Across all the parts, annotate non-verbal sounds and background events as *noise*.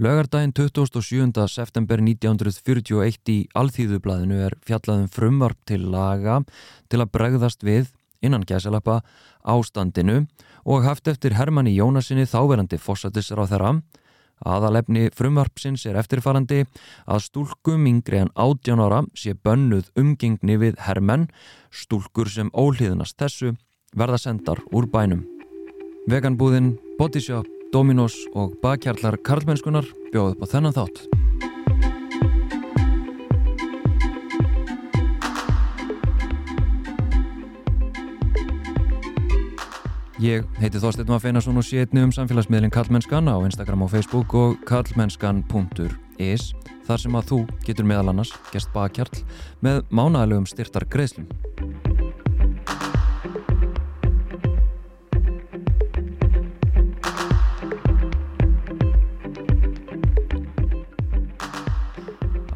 Lögardaginn 27. september 1941 í Alþýðublaðinu er fjallaðum frumvarp til laga til að bregðast við innan gæsalappa ástandinu og haft eftir Hermanni Jónasinni þáverandi fósatisra á þeirra. Aðalefni frumvarpsins er eftirfarandi að stúlkum yngri en 18 ára sé bönnuð umgengni við hermenn, stúlkur sem ólíðnast þessu verða sendar úr bænum. Veganbúðin, Bodyshop, Dominos og bakkjarlar Karlmennskunar bjóð upp á þennan þátt. Ég heiti Þorstein Mafeinarsson og sé einni um samfélagsmiðlinn Karlmennskan á Instagram og Facebook og karlmennskan.is þar sem að þú getur meðal annars gest bakkjarl með mánægulegum styrtar greiðslum.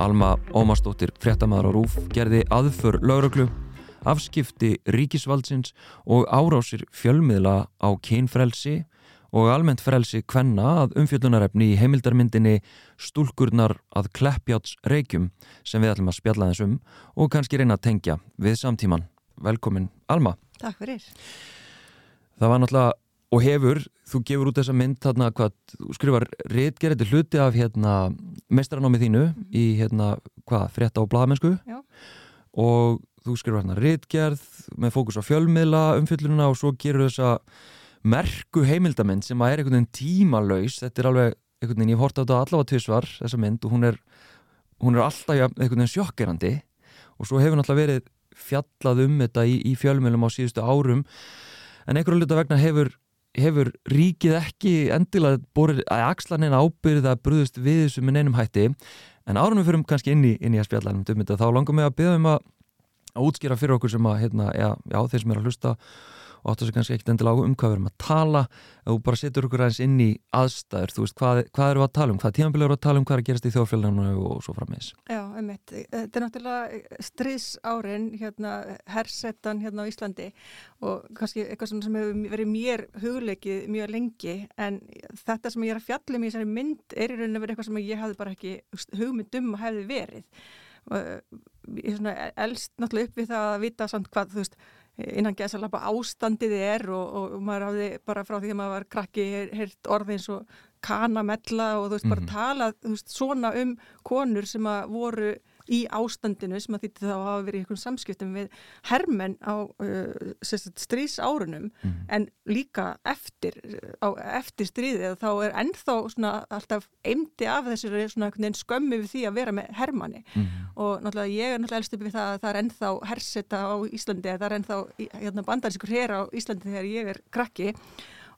Alma Ómarsdóttir, fréttamaður á Rúf, gerði aðför lauruglu, afskipti ríkisvaldsins og árásir fjölmiðla á kynfrelsi og almennt frelsi kvenna að umfjöldunarefni í heimildarmyndinni Stúlkurnar að Kleppjáts reykjum sem við ætlum að spjalla þessum og kannski reyna að tengja við samtíman. Velkomin Alma. Takk fyrir. Það var náttúrulega og hefur, þú gefur út þessa mynd þarna hvað, þú skrifar réttgerði hluti af hérna mestranámið þínu mm í hérna, hvað, frétta og bladamennsku og þú skrifar hérna réttgerð með fókus á fjölmiðla umfyllununa og svo gerur þessa merku heimildamind sem að er einhvern veginn tímalauðs, þetta er alveg einhvern veginn, ég hort á þetta allavega tvisvar þessa mynd og hún er, hún er alltaf ja, einhvern veginn sjokkerandi. Og svo hefur náttúrulega verið fjallað um þetta í, í fjölmiðlum á síðustu árum. En einhverju luta vegna hefur hefur ríkið ekki endilega borið að axlanina ábyrðið að brúðust við þessu með neinum hætti. En árunum við fyrum kannski inn í, í að spjalla um þetta þá langar við að byggja um að útskýra fyrir okkur sem að hérna, já, já, þeir sem er að hlusta og áttu þessu kannski ekkit endilega á um hvað við erum að tala. Og bara setur okkur aðeins inn í aðstæður, þú veist, hvað, hvað eru að tala um? Hvað tímanbili eru að tala um, hvað er að gerast í þjóðfélaginu og svo frammeins. Já, einmitt. Þetta er náttúrulega stríðsárin hérna, hersettan hérna á Íslandi og kannski eitthvað sem hefur verið mér hugleikið mjög lengi en þetta sem ég er að fjallum í þessari mynd er í rauninu verið eitthvað sem ég hafði bara ekki hugmyndum að hefði verið. Ég er svona elst náttúrulega upp við það að vita samt hvað, þú veist innan gæðsalapa ástandið er og, og maður hafði bara frá því að maður var krakki heilt orðins og kanamella og þú veist mm -hmm. bara mhm. talað veist, svona um konur sem að voru í ástandinu sem að þýtti þá að hafa verið í einhvern samskiptum við hermenn á uh, strís árunum mm. en líka eftir, á, eftir stríðið þá er ennþá alltaf eimdi af þessu skömmi við því að vera með hermanni mm. og náttúrulega ég er náttúrulega elst upp við það að það er ennþá herseta á Íslandi það er ennþá hérna, bandarískur hér á Íslandi þegar ég er krakki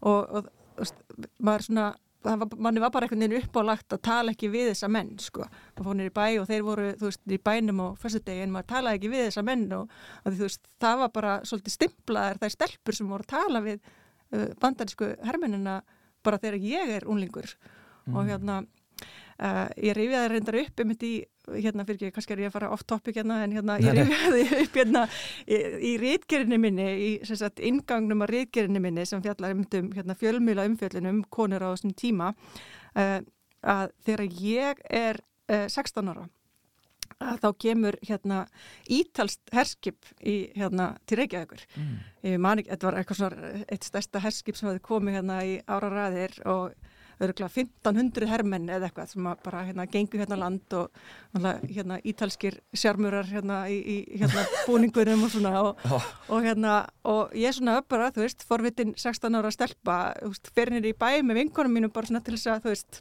og, og, og maður svona manni var bara einhvern veginn uppálagt að tala ekki við þessa menn sko, maður fór nýri bæ og þeir voru veist, í bænum og fyrstu degi en maður talaði ekki við þessa menn og, og veist, það var bara svolítið stimplaðar þær stelpur sem voru að tala við uh, bandarísku hermennina bara þegar ég er unlingur mm. og hérna Uh, ég reyfiði reyndar upp um þetta í, hérna fyrir ekki, kannski er ég að fara off topic hérna, en hérna ég reyfiði *laughs* upp hérna í, í rítgerinni minni, í sagt, ingangnum að rítgerinni minni sem fjallar um, um hérna, fjölmjöla umfjöllunum konur á þessum tíma uh, að þegar ég er uh, 16 ára að þá kemur hérna ítalst herskip í hérna til Reykjavíkur mm. ég man ekki, þetta var eitthvað svona eitt stærsta herskip sem hefði komið hérna í ára ræðir og örgulega 1500 hermenn eða eitthvað sem bara hérna gengur hérna land og hérna ítalskir sjarmurar hérna í, í hérna búningurum og svona og, oh. og hérna og ég er svona bara, þú veist, forvitin 16 ára stelpa, þú veist, ferinir í bæ með vinkonum mínum bara svona til þess að, þú veist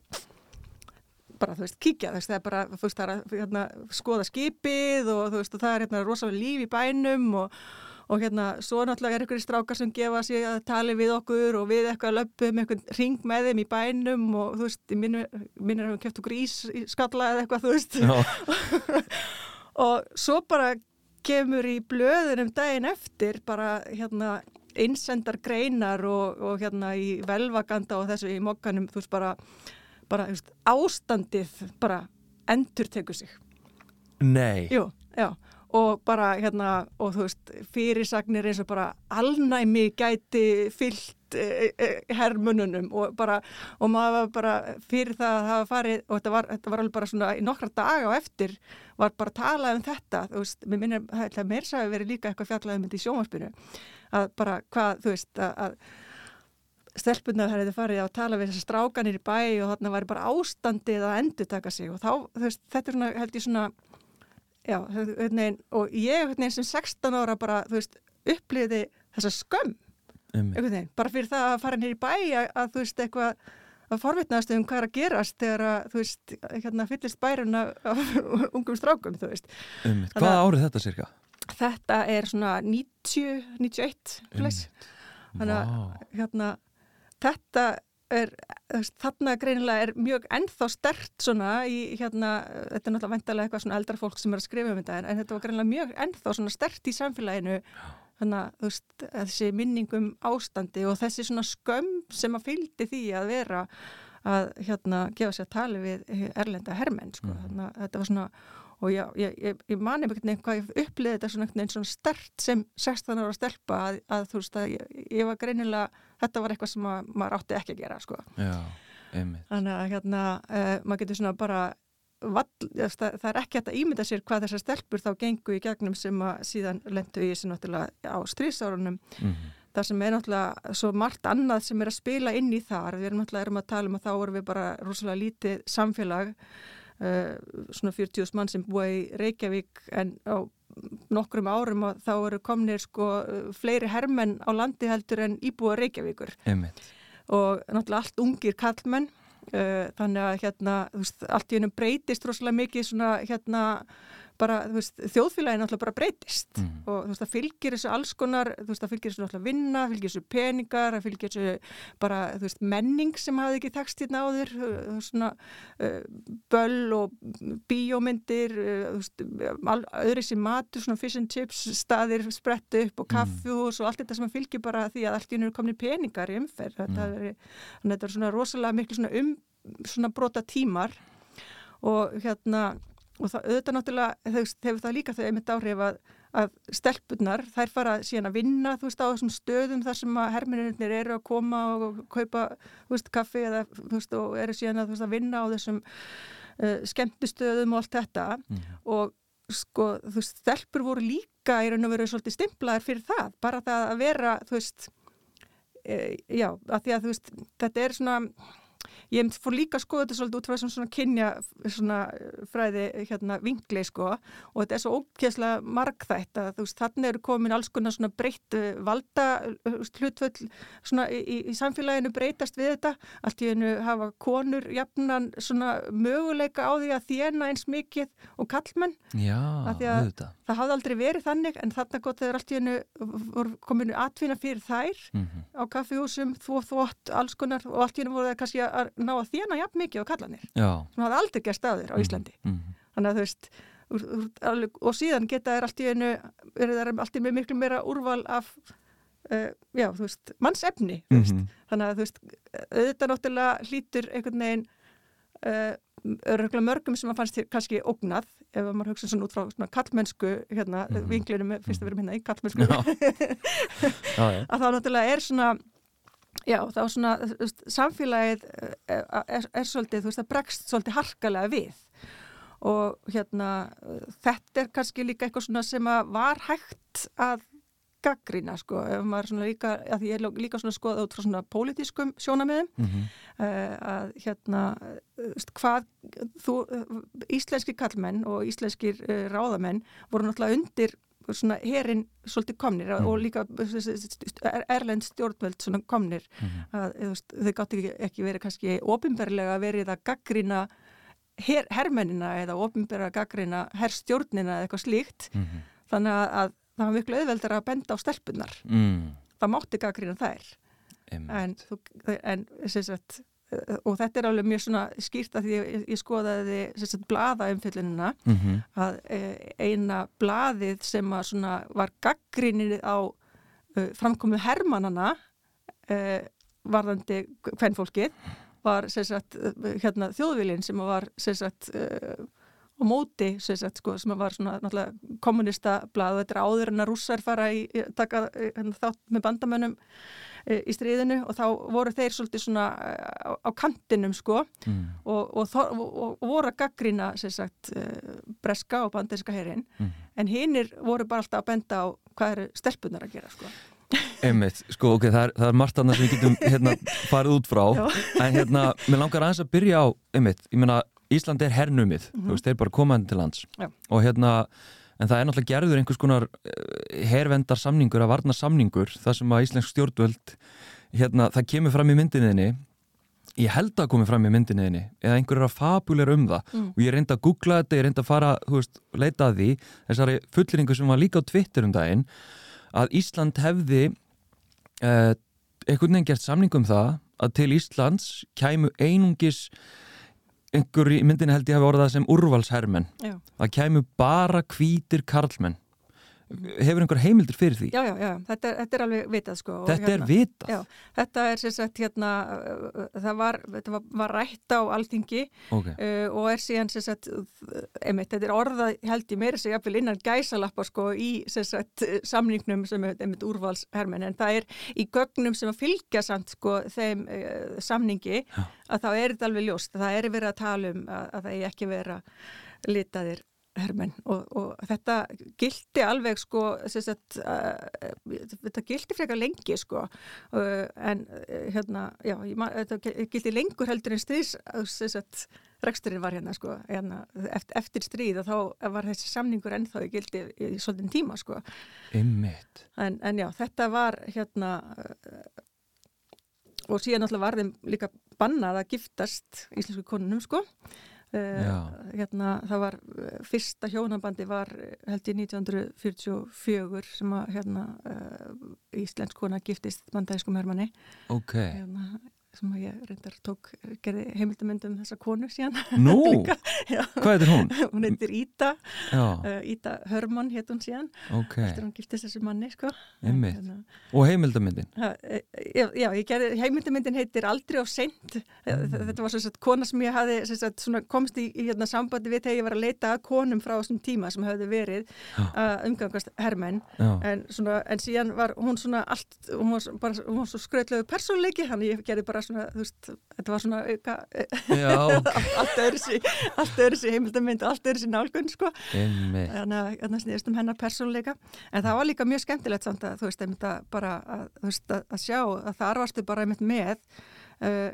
bara, þú veist, kíkja, þú veist, það er bara þú veist, það er að hérna, skoða skipið og þú veist, og það er hérna rosalega líf í bænum og og hérna svo náttúrulega er einhverju strákar sem gefa sig að tali við okkur og við eitthvað löpum einhvern ring með þeim í bænum og þú veist, minnir að við kæftu grís í skalla eða eitthvað, þú veist. *laughs* Og svo bara kemur í blöðunum daginn eftir bara hérna einsendar greinar og, og hérna í velvaganda og þessu í mokkanum þú veist bara, bara veist, ástandið bara endur tekur sig. Nei. Jú, já og bara hérna og þú veist fyrirsagnir eins og bara alnæmi gæti fyllt veist, e, e, herrmununum og bara, og maður var bara fyrir það að hafa farið og þetta var, þetta var alveg bara svona nokkra daga og eftir var bara að tala um þetta, þú veist, mér minnir það meir sæði verið líka eitthvað fjallaðum í sjónvarpinu að bara hvað, þú veist, að, að stelpunna það hefði farið að tala við þessar strákanir í bæ og þarna væri bara ástandið að endur taka sig og þá, þú veist, þetta er svona, held ég svona já, neginn, og ég neginn, sem 16 ára bara, þú veist, upplýði þessa skömm. Neginn, bara fyrir það að fara nýri bæ að, að þú veist, eitthvað að forvitnaðast um hvað er að gerast þegar að, þú veist, hérna fyllist bærun af *laughs* ungum strákum, þú veist. Hvað árið þetta cirka? Þetta er svona 90, 91 þannig að hérna, þetta er, þarna greinilega er mjög ennþá stert svona í hérna, þetta er náttúrulega vendalega eitthvað svona eldra fólk sem er að skrifa um þetta en þetta var greinilega mjög ennþá svona stert í samfélaginu þannig að veist, þessi minningum ástandi og þessi svona skömm sem að fylgdi því að vera að hérna gefa sér að tala við erlenda hermenn sko, mm. þannig að þetta var svona og já, ég, ég, ég mani mikilvægt nefn ég uppliði þetta svona, svona stert sem 16 ára stelpa að, að þú veist að ég, ég var greinilega þetta var eitthvað sem að, maður átti ekki að gera sko. Já, þannig að hérna uh, maður getur svona bara vall, það, það er ekki hægt að ímynda sér hvað þessar stelpur þá gengu í gegnum sem að síðan lendu í þessu náttúrulega á strísárunum mm -hmm. það sem er náttúrulega svo margt annað sem er að spila inn í þar við erum náttúrulega erum að tala um að þá erum við bara rosalega lítið samfélag uh, svona 40.000 mann sem búa í Reykjavík en á nokkrum árum og þá eru komnir sko fleiri hermenn á landi heldur en íbúa Reykjavíkur Einmitt. og náttúrulega allt ungir kallmenn uh, þannig að hérna veist, allt í hennum breytist rosalega mikið svona hérna bara, þú veist, þjóðfélagin alltaf bara breytist mm. og þú veist, það fylgir þessu alls konar, þú veist, það fylgir þessu alltaf vinna, fylgir þessu peningar, það fylgir þessu bara, þú veist, menning sem hafði ekki tekst hérna áður, svona uh, böll og bíómyndir, uh, þú veist, öðri sem matur, svona fish and chips staðir sprettu upp og kaffjús mm. og allt þetta sem fylgir bara því að allt í nýru komni peningar í umferð, mm. þetta er, þetta er svona rosalega miklu svona um, svona brota tímar og hérna og það auðvitað náttúrulega hefur það líka þau einmitt áhrif að, að stelpunar þær fara síðan að vinna þú veist á þessum stöðum þar sem að herminirnir eru að koma og kaupa þú veist kaffi eða þú veist og eru síðan að, veist, að vinna á þessum uh, skemmtistöðum og allt þetta mm. og sko þú veist stelpur voru líka í raun og veru svolítið stimplaðar fyrir það bara það að vera þú veist e, já að því að þú veist þetta er svona ég fór líka að skoða þetta svolítið út frá svona kynja svona fræði hérna vingli sko. Og þetta er svo ókjæslega margþætt að þú veist þannig eru komin alls konar svona breytt valda hlutvöld svona í, í, samfélaginu breytast við þetta. Allt í hennu hafa konur jafnan svona möguleika á því að þjena eins mikið og kallmenn Já, það hafði aldrei verið þannig en þannig gott þegar allt í hennu kominu atvinna fyrir þær mm -hmm. á kaffihúsum, þvó þvótt, alls konar og allt í hennu voru það kannski að ná að þjena jafn mikið á kallanir sem hafði aldrei gerst staður á mhm, Íslandi. mm -hmm. þannig að þú veist og síðan geta þær allt í einu er allt í með miklu meira úrval af uh, já, þú veist mannsefni, mm -hmm. þannig að þú veist auðvitað náttúrulega hlýtur einhvern veginn uh, mörgum sem að fannst kannski ógnað ef maður hugsa svona út frá svona kallmennsku hérna, mm -hmm. vinglunum, fyrst að við erum hérna í kallmennsku *laughs* að þá náttúrulega er svona Já, þá svona, veist, samfélagið er, eh, er, er svolítið, þú veist, það bregst svolítið harkalega við og hérna, þetta er kannski líka eitthvað svona sem að var hægt að gaggrína, sko, ef maður svona líka, að því ég er líka svona skoðað út frá svona pólitískum sjónamiðum, mm -hmm. uh, að hérna, veist, hvað þú, íslenski kallmenn og íslenskir ráðamenn voru náttúrulega undir svona herin svolítið komnir mm. og líka erlend stjórnveld svona komnir mm. að veist, þau gátt ekki, ekki verið kannski ofinberlega verið að gaggrina her, hermennina eða ofinberlega gaggrina herrstjórnina eða eitthvað slíkt mm. þannig að, að það var miklu auðveldur að benda á stelpunar mm. það mátti gaggrina þær en, en sem sagt og þetta er alveg mjög svona skýrt að því ég, ég skoðaði sérstaklega bladaumfyllunina mm -hmm. að e, eina bladið sem var gaggrinir á uh, framkomu hermannana uh, varðandi hvern fólkið var sérstaklega hérna, þjóðvilin sem var sérstaklega uh, á móti sagt, sko, sem var svona kommunista blad og þetta er áður en að rússar fara í taka hérna, þátt með bandamönnum e, í stríðinu og þá voru þeir svolítið svona á, á kantinum sko mm. og, og, og, og voru að gaggrina sagt, breska og banderska herin mm. en hinnir voru bara alltaf að benda á hvað eru stelpunar að gera sko Einmitt, sko, ok, það er, það er margt annað sem við getum hérna, farið út frá Já. en hérna, mér langar aðeins að byrja á einmitt, ég meina, Ísland er hernumið mm -hmm. þú veist, þeir bara komaðin til lands Já. og hérna, en það er náttúrulega gerður einhvers konar eh, hervendar samningur að varna samningur, það sem að Íslensk stjórnvöld, hérna, það kemur fram í myndinniðinni ég held að komi fram í myndinniðinni eða einhver er að fabuleira um það mm. og ég reynda að googla þetta, ég reynda að fara, veist, leita að því þessari fulliringu sem var líka á Twitter um daginn að Ísland hefði uh, einhvern veginn gert samning um það að til Íslands kæmu einungis einhver í myndinu held ég hafi orðað sem urvalshermen að kæmu bara kvítir karlmenn hefur einhver heimildur fyrir því? Já, já, já, þetta er, þetta er alveg vitað sko. Þetta hérna, er vitað? Já, þetta er sem sagt hérna, það var, var, var rætt á alþingi okay. uh, og er síðan sem sagt, einmitt, þetta er orða held ég meira segja fyrir innan gæsalappa sko í sem sagt samningnum sem er einmitt úrvalshermen en það er í gögnum sem að fylgja samt sko þeim uh, samningi já. að þá er þetta alveg ljóst, það er verið að tala um að, að það er ekki verið að litaðir hermenn og, og þetta gildi alveg sko sagt, uh, þetta gildi frekar lengi sko uh, en uh, hérna já, þetta gildi lengur heldur en stríðs reksturinn var hérna sko hérna, eftir, eftir stríð og þá var þessi samningur ennþá í gildi í, í svolítinn tíma sko. En, en já, þetta var hérna og síðan náttúrulega var þeim líka bannað að giftast íslensku konunum sko Uh, hérna, það var eh, fyrsta hjónabandi var held í 1944 sem að hérna, uh, Íslensk kona giftist bandæskum hermanni okay. hérna, sem ég reyndar tók, gerði heimildamönd um þessa konu síðan. *laughs* Nú? Hvað heitir hún? *laughs* hún heitir Íta, uh, Íta Hörmann heit hún síðan, ok. eftir hún giftist þessu manni, sko. Einmitt. En, uh, og heimildamöndin? Uh, já, já, ég gerði, heimildamöndin heitir Aldrei á seint. Mm. Þetta var svona kona sem ég hafi sagt, komst í, í hérna, sambandi við þegar ég var að leita að konum frá þessum tíma sem hafði verið að umgangast hermenn, en, en síðan var hún svona allt, hún var, bara, hún var svo skröðlegu persónleiki, hann ég gerði bara svona, þú veist, þetta var svona auka, *laughs* allt öðru sér, allt öðru sér heimildamind og allt öðru sér nálgun, sko. Þannig að það snýðist um hennar persónuleika. En það var líka mjög skemmtilegt samt að, þú veist, einmitt að bara, að, þú veist, að, að sjá að þar varstu bara einmitt með uh,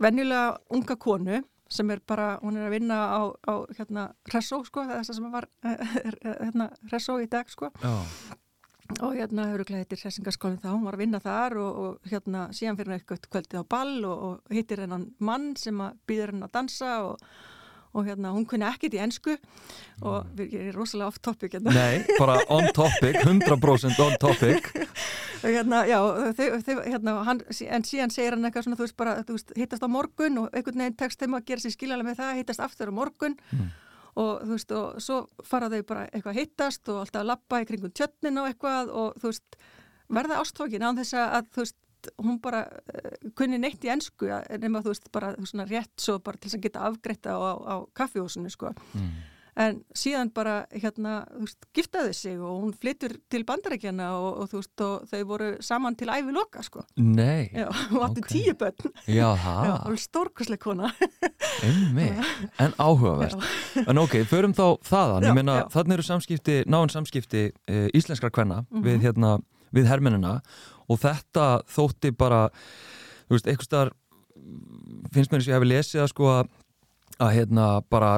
venjulega unga konu sem er bara, hún er að vinna á, á hérna, Ressó, sko, þess að sem var uh, *laughs* hérna, Ressó í dag, sko. Já og hérna glæðið til Ressingaskólinn þá, hún var að vinna þar og, og hérna síðan fyrir henni eitthvað kvöldið á ball og, og hittir hennan mann sem býður henni að dansa og, og hérna hún kunni ekkit í ennsku og mm. við erum rosalega off topic hérna. Nei, bara on topic, *laughs* 100% on topic og hérna, já, þau, þau, hérna hann, en síðan segir hann eitthvað svona, þú veist bara, þú veist, hittast á morgun og einhvern veginn tekst þeim að gera sér skiljalega með það, hittast aftur á morgun mm og þú veist og svo fara þau bara eitthvað hittast og alltaf lappa í kringum tjötnin og eitthvað og þú veist verða ástfókin á þess að þú veist hún bara uh, kunni neitt í ennsku nema þú veist bara þú veist svona rétt svo bara til þess að geta afgreita á, á, á kaffihúsinu sko. Mm en síðan bara hérna, þú veist, giftaði sig og hún flyttur til bandarækjana og, og þú veist, og þau voru saman til æfi loka, sko. Nei. Já, hún átti okay. tíu börn. Já, það. Já, hún er stórkosleik kona. *laughs* Einmitt, en áhugavert. Já. En ok, förum þá þaðan, já, ég meina, þannig eru samskipti, náinn samskipti e, íslenskra kvenna mm -hmm. við hérna, við hermennina og þetta þótti bara, þú veist, eitthvað starf finnst mér eins og ég hef lesið að sko að, að hérna bara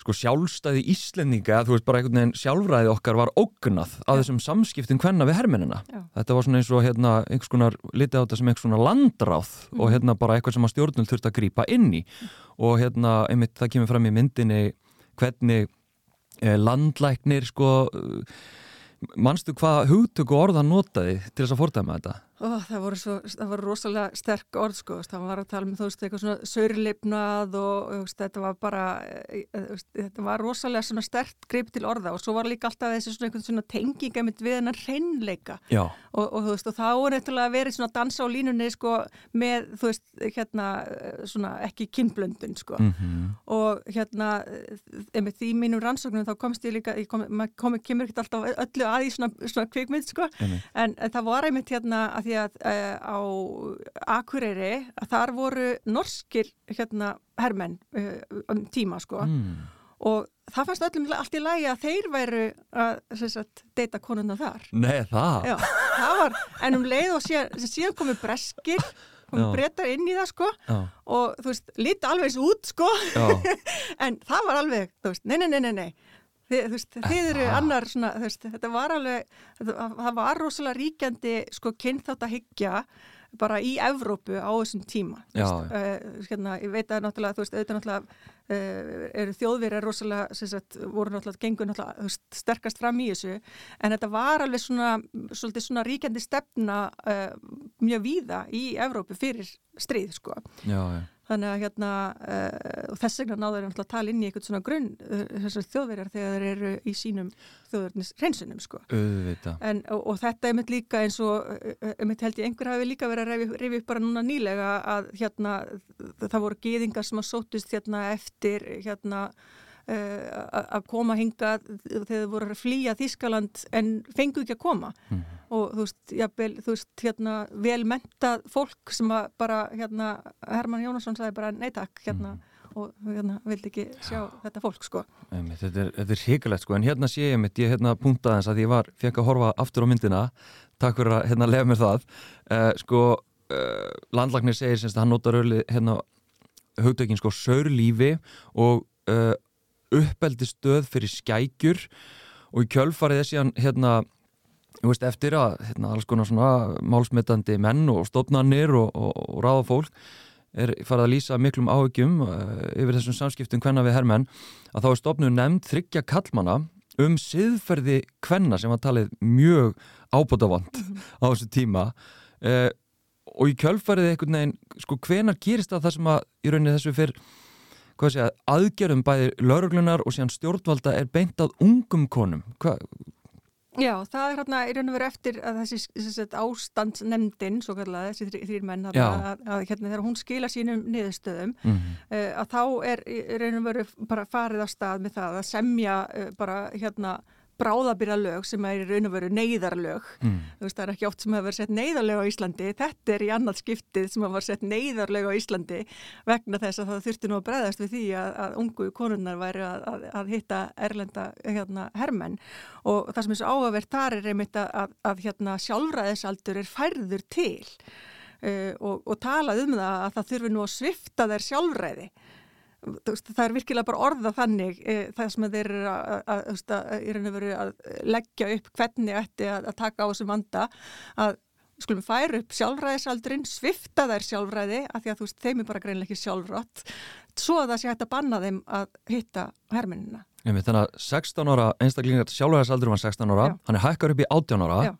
sko sjálfstæði íslendinga, þú veist bara einhvern veginn sjálfræði okkar var ógnað að þessum samskiptin hvenna við hermennina. Já. Þetta var svona eins og hérna einhvers konar, litið á þetta sem einhvers konar landráð mm. og hérna bara eitthvað sem að stjórnul þurft að grýpa inn í mm. og hérna einmitt það kemur fram í myndinni hvernig eh, landlæknir sko mannstu hvað hugtöku orðan notaði til þess að fordæma þetta? Ó, það, voru svo, það voru rosalega sterk orð sko, það var að tala um þú veist eitthvað svona saurlipnað og veist, þetta var bara e, e, þetta var rosalega svona sterkt greip til orða og svo var líka alltaf þessi svona, svona tenginga mitt við hennar hreinleika og, og þú veist og þá er eftirlega að vera svona dansa á línunni sko með þú veist hérna svona ekki kynblöndun sko mm -hmm. og hérna með því mínum rannsóknum þá komst ég líka, ég kom, kom, kemur ekki alltaf öllu að í svona, svona kvikmynd sko mm -hmm. en, en það var einmitt hérna að því að uh, á Akureyri að þar voru norskir hérna hermenn uh, um tíma sko mm. og það fannst öllum allt í lægi að þeir væru að sagt, deyta konuna þar Nei það? Já, það var, en um leið og síðan, síðan komið breskir komið breytar inn í það sko Já. og þú veist, lítið alveg út sko *laughs* en það var alveg, þú veist, nei, nei, nei, nei Þið, þú veist, þið eru annar svona, þú veist, þetta var alveg, það var rosalega ríkjandi sko kynþátt að hyggja bara í Evrópu á þessum tíma. Já, veist, uh, hérna, ég veit að náttúrulega, þú veist, auðvitað náttúrulega eru þjóðverið rosalega, sem sagt, voru náttúrulega gengur náttúrulega sterkast fram í þessu, en þetta var alveg svona, svona ríkjandi stefna uh, mjög víða í Evrópu fyrir stríð, sko. Já, já. Þannig að hérna uh, og þess vegna náður þeir að tala inn í eitthvað svona grunn þessar þjóðverjar þegar þeir eru í sínum þjóðverðnis reynsunum sko en, og, og þetta er mynd líka eins og þetta held ég einhver hafi líka verið að reyfi upp bara núna nýlega að hérna það voru geðingar sem að sótust hérna eftir hérna uh, að koma hinga þegar þau voru að flýja Þískaland en fengu ekki að koma. Mm. og þú veist, jafnvel, þú veist, hérna velmentað fólk sem að bara, hérna, Herman Jónasson sagði bara neittak, hérna. Mm og hérna vildi ekki sjá þetta fólk sko. Einmitt, Þetta er, er híkulegt sko. En hérna sé ég mitt, ég hérna puntaði þess að ég var fekk að horfa aftur á myndina. Takk fyrir að hérna lefa mér það. Uh, sko uh, landlagnir segir semst að hann notar öll hérna hugdökin sko saurlífi og uh, uppeldi stöð fyrir skækjur og í kjölfarið þessi hann hérna veist, eftir að hérna, alls konar svona málsmetandi menn og stofnarnir og, og, og ráða fólk er farið að lýsa miklum áhugjum uh, yfir þessum samskiptum hvenna við herrmenn að þá er stofnun nefnd þryggja kallmana um siðferði hvenna sem var talið mjög ábútafand á þessu tíma. Uh, og í kjölfarið einhvern veginn, sko hvenar gerist það það sem að í rauninni þessu fyrr að aðgerðum bæði lauruglunar og síðan stjórnvalda er beint að ungum konum hvað Já, það er hérna í raun og veru eftir að þessi, ástandsnemndin, svo kallar þessi þrýr menn, að, að, að hérna þegar hún skila sínum niðurstöðum, mm -hmm. uh, að þá er í raun og veru bara farið á stað með það að semja uh, bara hérna bráðabýra lög sem er í raun og veru neyðarlög. Mm. þú veist það er ekki oft sem hefur verið sett neyðarlög á Íslandi. Þetta er í annað skiptið sem hefur verið sett neyðarlög á Íslandi vegna þess að það þurfti nú að bregðast við því að, að ungu konunnar væri að, að, að hitta erlenda hérna, hermenn. Og það sem er svo áhugavert þar er einmitt að hérna, sjálfræðisaldur er færður til uh, og, og talað um það að það þurfi nú að svifta þær sjálfræði það er virkilega bara orða þannig e, það sem þeir eru að, að, að, að leggja upp hvernig ætti að taka á þessum vanda að skulum færa upp sjálfræðisaldrin svifta þær sjálfræði af því að þú veist, þeim er bara greinlega ekki sjálfrátt svo að það sé hægt að banna þeim að hitta herminina. Þannig að 16 ára einstaklingar sjálfræðisaldur var 16 ára, Já. hann er hækkar upp í 18 ára Já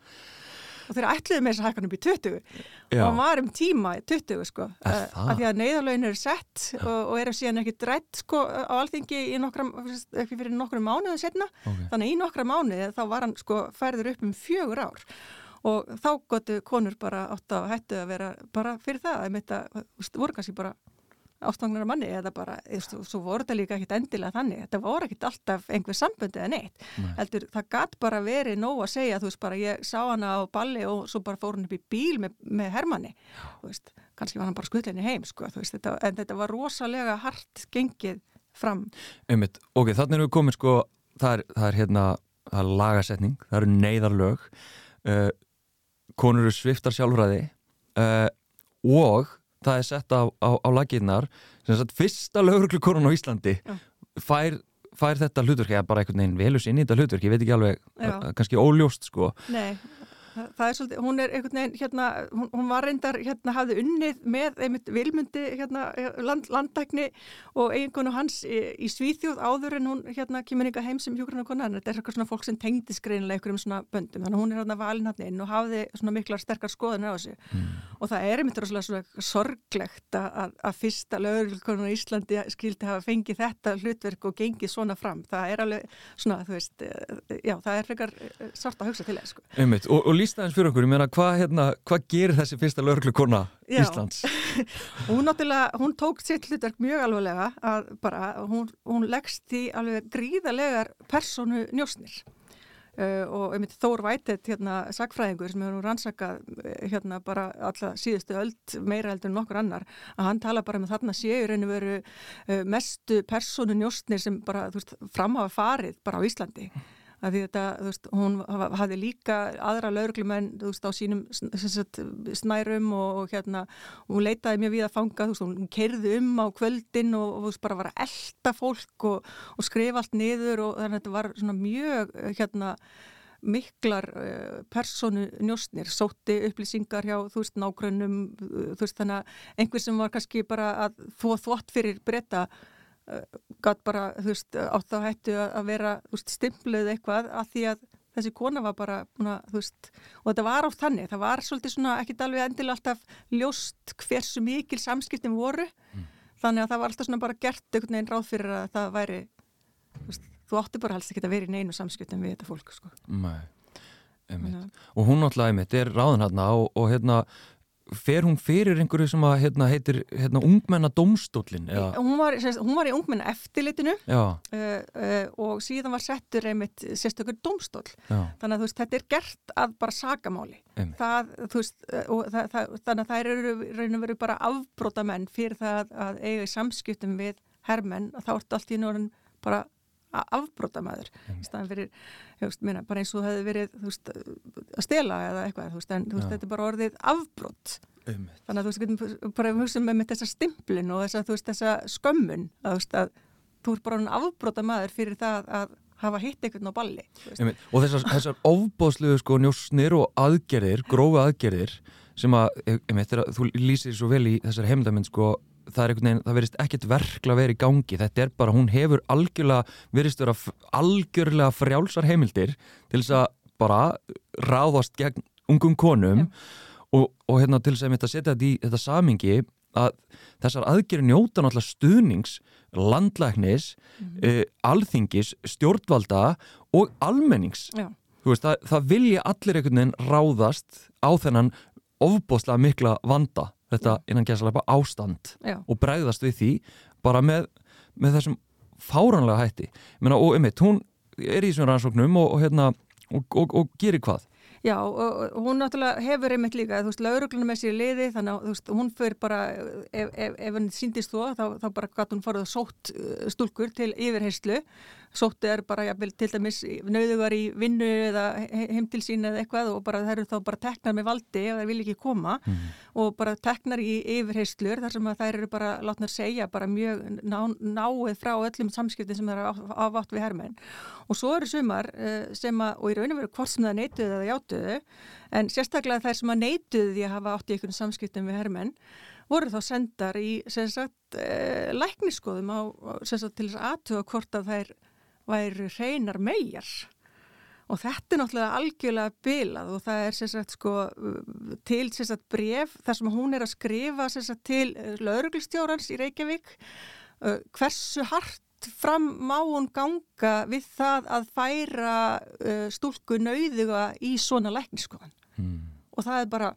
og þeir ætluði með þess að hækka hann upp í 20 Já. og hann var um tíma í 20 sko, uh, af því að neyðalögin eru sett og, og eru síðan ekki drætt sko á alþingi nokkra, fyrir nokkru mánuðu setna, okay. þannig í nokkra mánuði þá var hann sko færður upp um fjögur ár. Og þá gotu konur bara átt að hættu að vera bara fyrir það, það voru kannski bara ástangnar manni eða bara, þú, svo voru þetta líka ekkit endilega þannig, þetta voru ekkit alltaf einhver samböndi eða neitt, Nei. heldur það gætt bara verið nóg að segja, þú veist bara ég sá hana á balli og svo bara fór hann upp í bíl með, með Hermanni, þú veist kannski var hann bara skutlinni heim, sko veist, þetta, en þetta var rosalega hart gengið fram. Ummitt, ok, þannig erum við komið sko, það er, það er hérna, það er lagasetning, það eru neyðarlög. Uh, konur eru sviftar sjálfræði. Uh, og það er sett á, á, á laginnar fyrsta lauruglukorun á Íslandi fær, fær þetta hlutverk eða bara einhvern veginn velus inn í þetta hlutverk ég veit ekki alveg, Já. kannski óljóst sko. Nei, það er svolítið, hún er einhvern veginn hérna, hún, hún var reyndar, hérna, hafði unnið með einmitt vilmundi, hérna, land, landækni og eiginkonu hans í, í Svíþjóð áður en hún, hérna, kemur ykkar heim sem hjúgrunna konar, þetta er eitthvað svona fólk sem tengdi skreinilega ykkur um svona böndum, þannig að hún er hérna valin hann inn og hafði svona miklar sterkar skoðunar á þessu. Mm. og það er einmitt rosalega svona sorglegt að, að fyrsta lögurkonun í Íslandi skildi hafa fengið þetta hlutverk og gengið svona fram, það er alveg svona, eh, eh, lísta eins fyrir okkur, ég meina, hvað hérna, hva gerir þessi fyrsta lögurklukona Íslands? *laughs* hún náttúrulega, hún tók sitt hlutverk mjög alveglega að bara, hún, hún leggst í alveg gríðalegar personu njósnir Uh, og einmitt Þór Vætett hérna sagfræðingur sem hefur rannsakað uh, hérna bara alltaf síðustu öld meira heldur en nokkur annar að hann tala bara með um þarna séu reynu veru uh, mestu personu njóstnir sem bara þú veist framhafa farið bara á Íslandi að því þetta, þú veist, hún hafði líka aðra lauruglumenn, þú veist, á sínum sagt, snærum og, og hérna, hún leitaði mjög við að fanga, þú veist, hún kerði um á kvöldin og, og þú veist, bara var að elda fólk og, og skrifa allt niður og þannig að þetta var svona mjög, hérna, miklar uh, personu njóstnir, sótti upplýsingar hjá, þú veist, nágrönnum, þú veist, þannig að einhver sem var kannski bara að þó þvott fyrir breyta gæt bara, þú veist, átt á hættu að vera, þú veist, stimpluð eitthvað að því að þessi kona var bara, þú veist, og þetta var átt þannig, það var svolítið svona, ekkit alveg endilega alltaf ljóst hversu mikil samskiptin voru, mm. þannig að það var alltaf svona bara gert einhvern veginn ráð fyrir að það væri, þú veist, þú átti bara helst ekki að vera í neinu samskiptin við þetta fólk, sko. Nei, einmitt. Og hún alltaf einmitt er ráðan hérna og, og hérna fer hún fyrir einhverju sem að heitna, heitir heitna, ungmennadómstólin? Hún, hún var í ungmenna eftirlitinu uh, uh, og síðan var settur einmitt sérstökur dómstól Já. þannig að veist, þetta er gert að bara sagamáli það, veist, það, það, þannig að það eru raun og veru bara afbróta menn fyrir það að eiga í samskiptum við herrmenn að þá ertu allt í norðin bara afbróta maður í staðan fyrir, veist, minna, bara eins og það hefði verið veist, að stela eða eitthvað veist, en þetta er bara orðið afbrót um. þannig að þú veist, bara hugsa með þessa stimplin og þessa, þessa skömmun að, að þú er bara afbróta maður fyrir það að hafa hitt einhvern á balli og þessar, þessar ofbóðsluðu sko njósnir og aðgerðir, grófi aðgerðir sem að, einmitt, þú lýsir svo vel í þessar heimdamind sko það er það verist ekkert verkla verið í gangi, þetta er bara, hún hefur algjörlega, verist vera algjörlega frjálsar heimildir til þess að bara ráðast gegn ungum konum og, og hérna til þess að þetta setja þetta í þetta samingi að þessar aðgerri njóta náttúrulega stuðnings, landlæknis mm -hmm. uh, alþingis stjórnvalda og almennings. Veist, það, það vilja allir einhvern veginn ráðast á þennan ofbóstlega mikla vanda þetta innan gæslepa ástand Já. og bregðast við því bara með, með þessum fáranlega hætti Menna, og eitt, hún er í svona rannsóknum og, og, hérna, og, og gerir hvað? Já, og hún náttúrulega hefur einmitt líka, þú veist, lauruglunum með sér liði, þannig að þú veist, hún fyrir bara, ef, ef, ef hann síndist þú, þá, þá bara gæti hún farið sótt uh, stúlkur til yfirheyslu sótti er bara jafnvel, til dæmis nauðugar í vinnu eða heim til sín eða eitthvað og bara það eru þá bara teknar með valdi ef það vil ekki koma mm. og bara teknar í yfirheyslur þar sem að þær eru bara látnar segja bara mjög ná, náið frá öllum samskiptin sem það eru ávátt við herrmenn og svo eru sumar eh, sem að, og í raun og veru hvort sem það neituðu eða játuðu en sérstaklega þær sem að neituðu því að hafa átt í einhvern samskiptin við herrmenn voru þá sendar í sagt, eh, lækniskoðum á, sagt, til þess aðtuga hvort að þær væru hreinar megar og þetta er náttúrulega algjörlega bilað og það er sagt, sko, til sagt, bref þar sem hún er að skrifa sagt, til lauruglistjórans í Reykjavík uh, hversu hart fram má hún ganga við það að færa uh, stúlku nauðuga í svona lækniskoðan hmm. og það er bara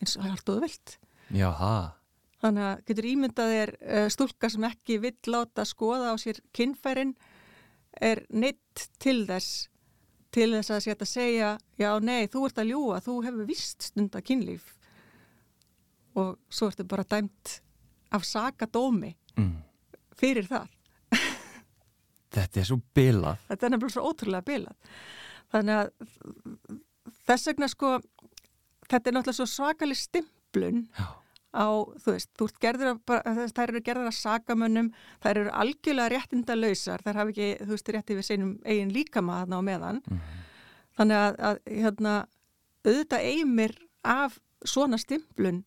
eins og það er allt og vilt Jaha. Þannig að getur ímyndað er uh, stúlka sem ekki vill láta skoða á sér kinnfærin er neitt til þess til þess að setja að segja já nei þú ert að ljúa, þú hefur vist stunda kynlíf. Og svo ertu bara dæmt af sakadómi mm. fyrir það. Þetta er svo bilað. Þetta er nefnilega svo ótrúlega bilað. Þannig að þess vegna sko þetta er náttúrulega svo svakalig stimplun já á, þú veist, þú gerður að, þær eru gerður að sakamönnum, þær eru algjörlega réttinda lausar, þær hafa ekki, þú veist, réttið við seinum eigin líkama þarna á meðan. Mm -hmm. Þannig að, að, hérna, auðvitað eigmir af svona stimplun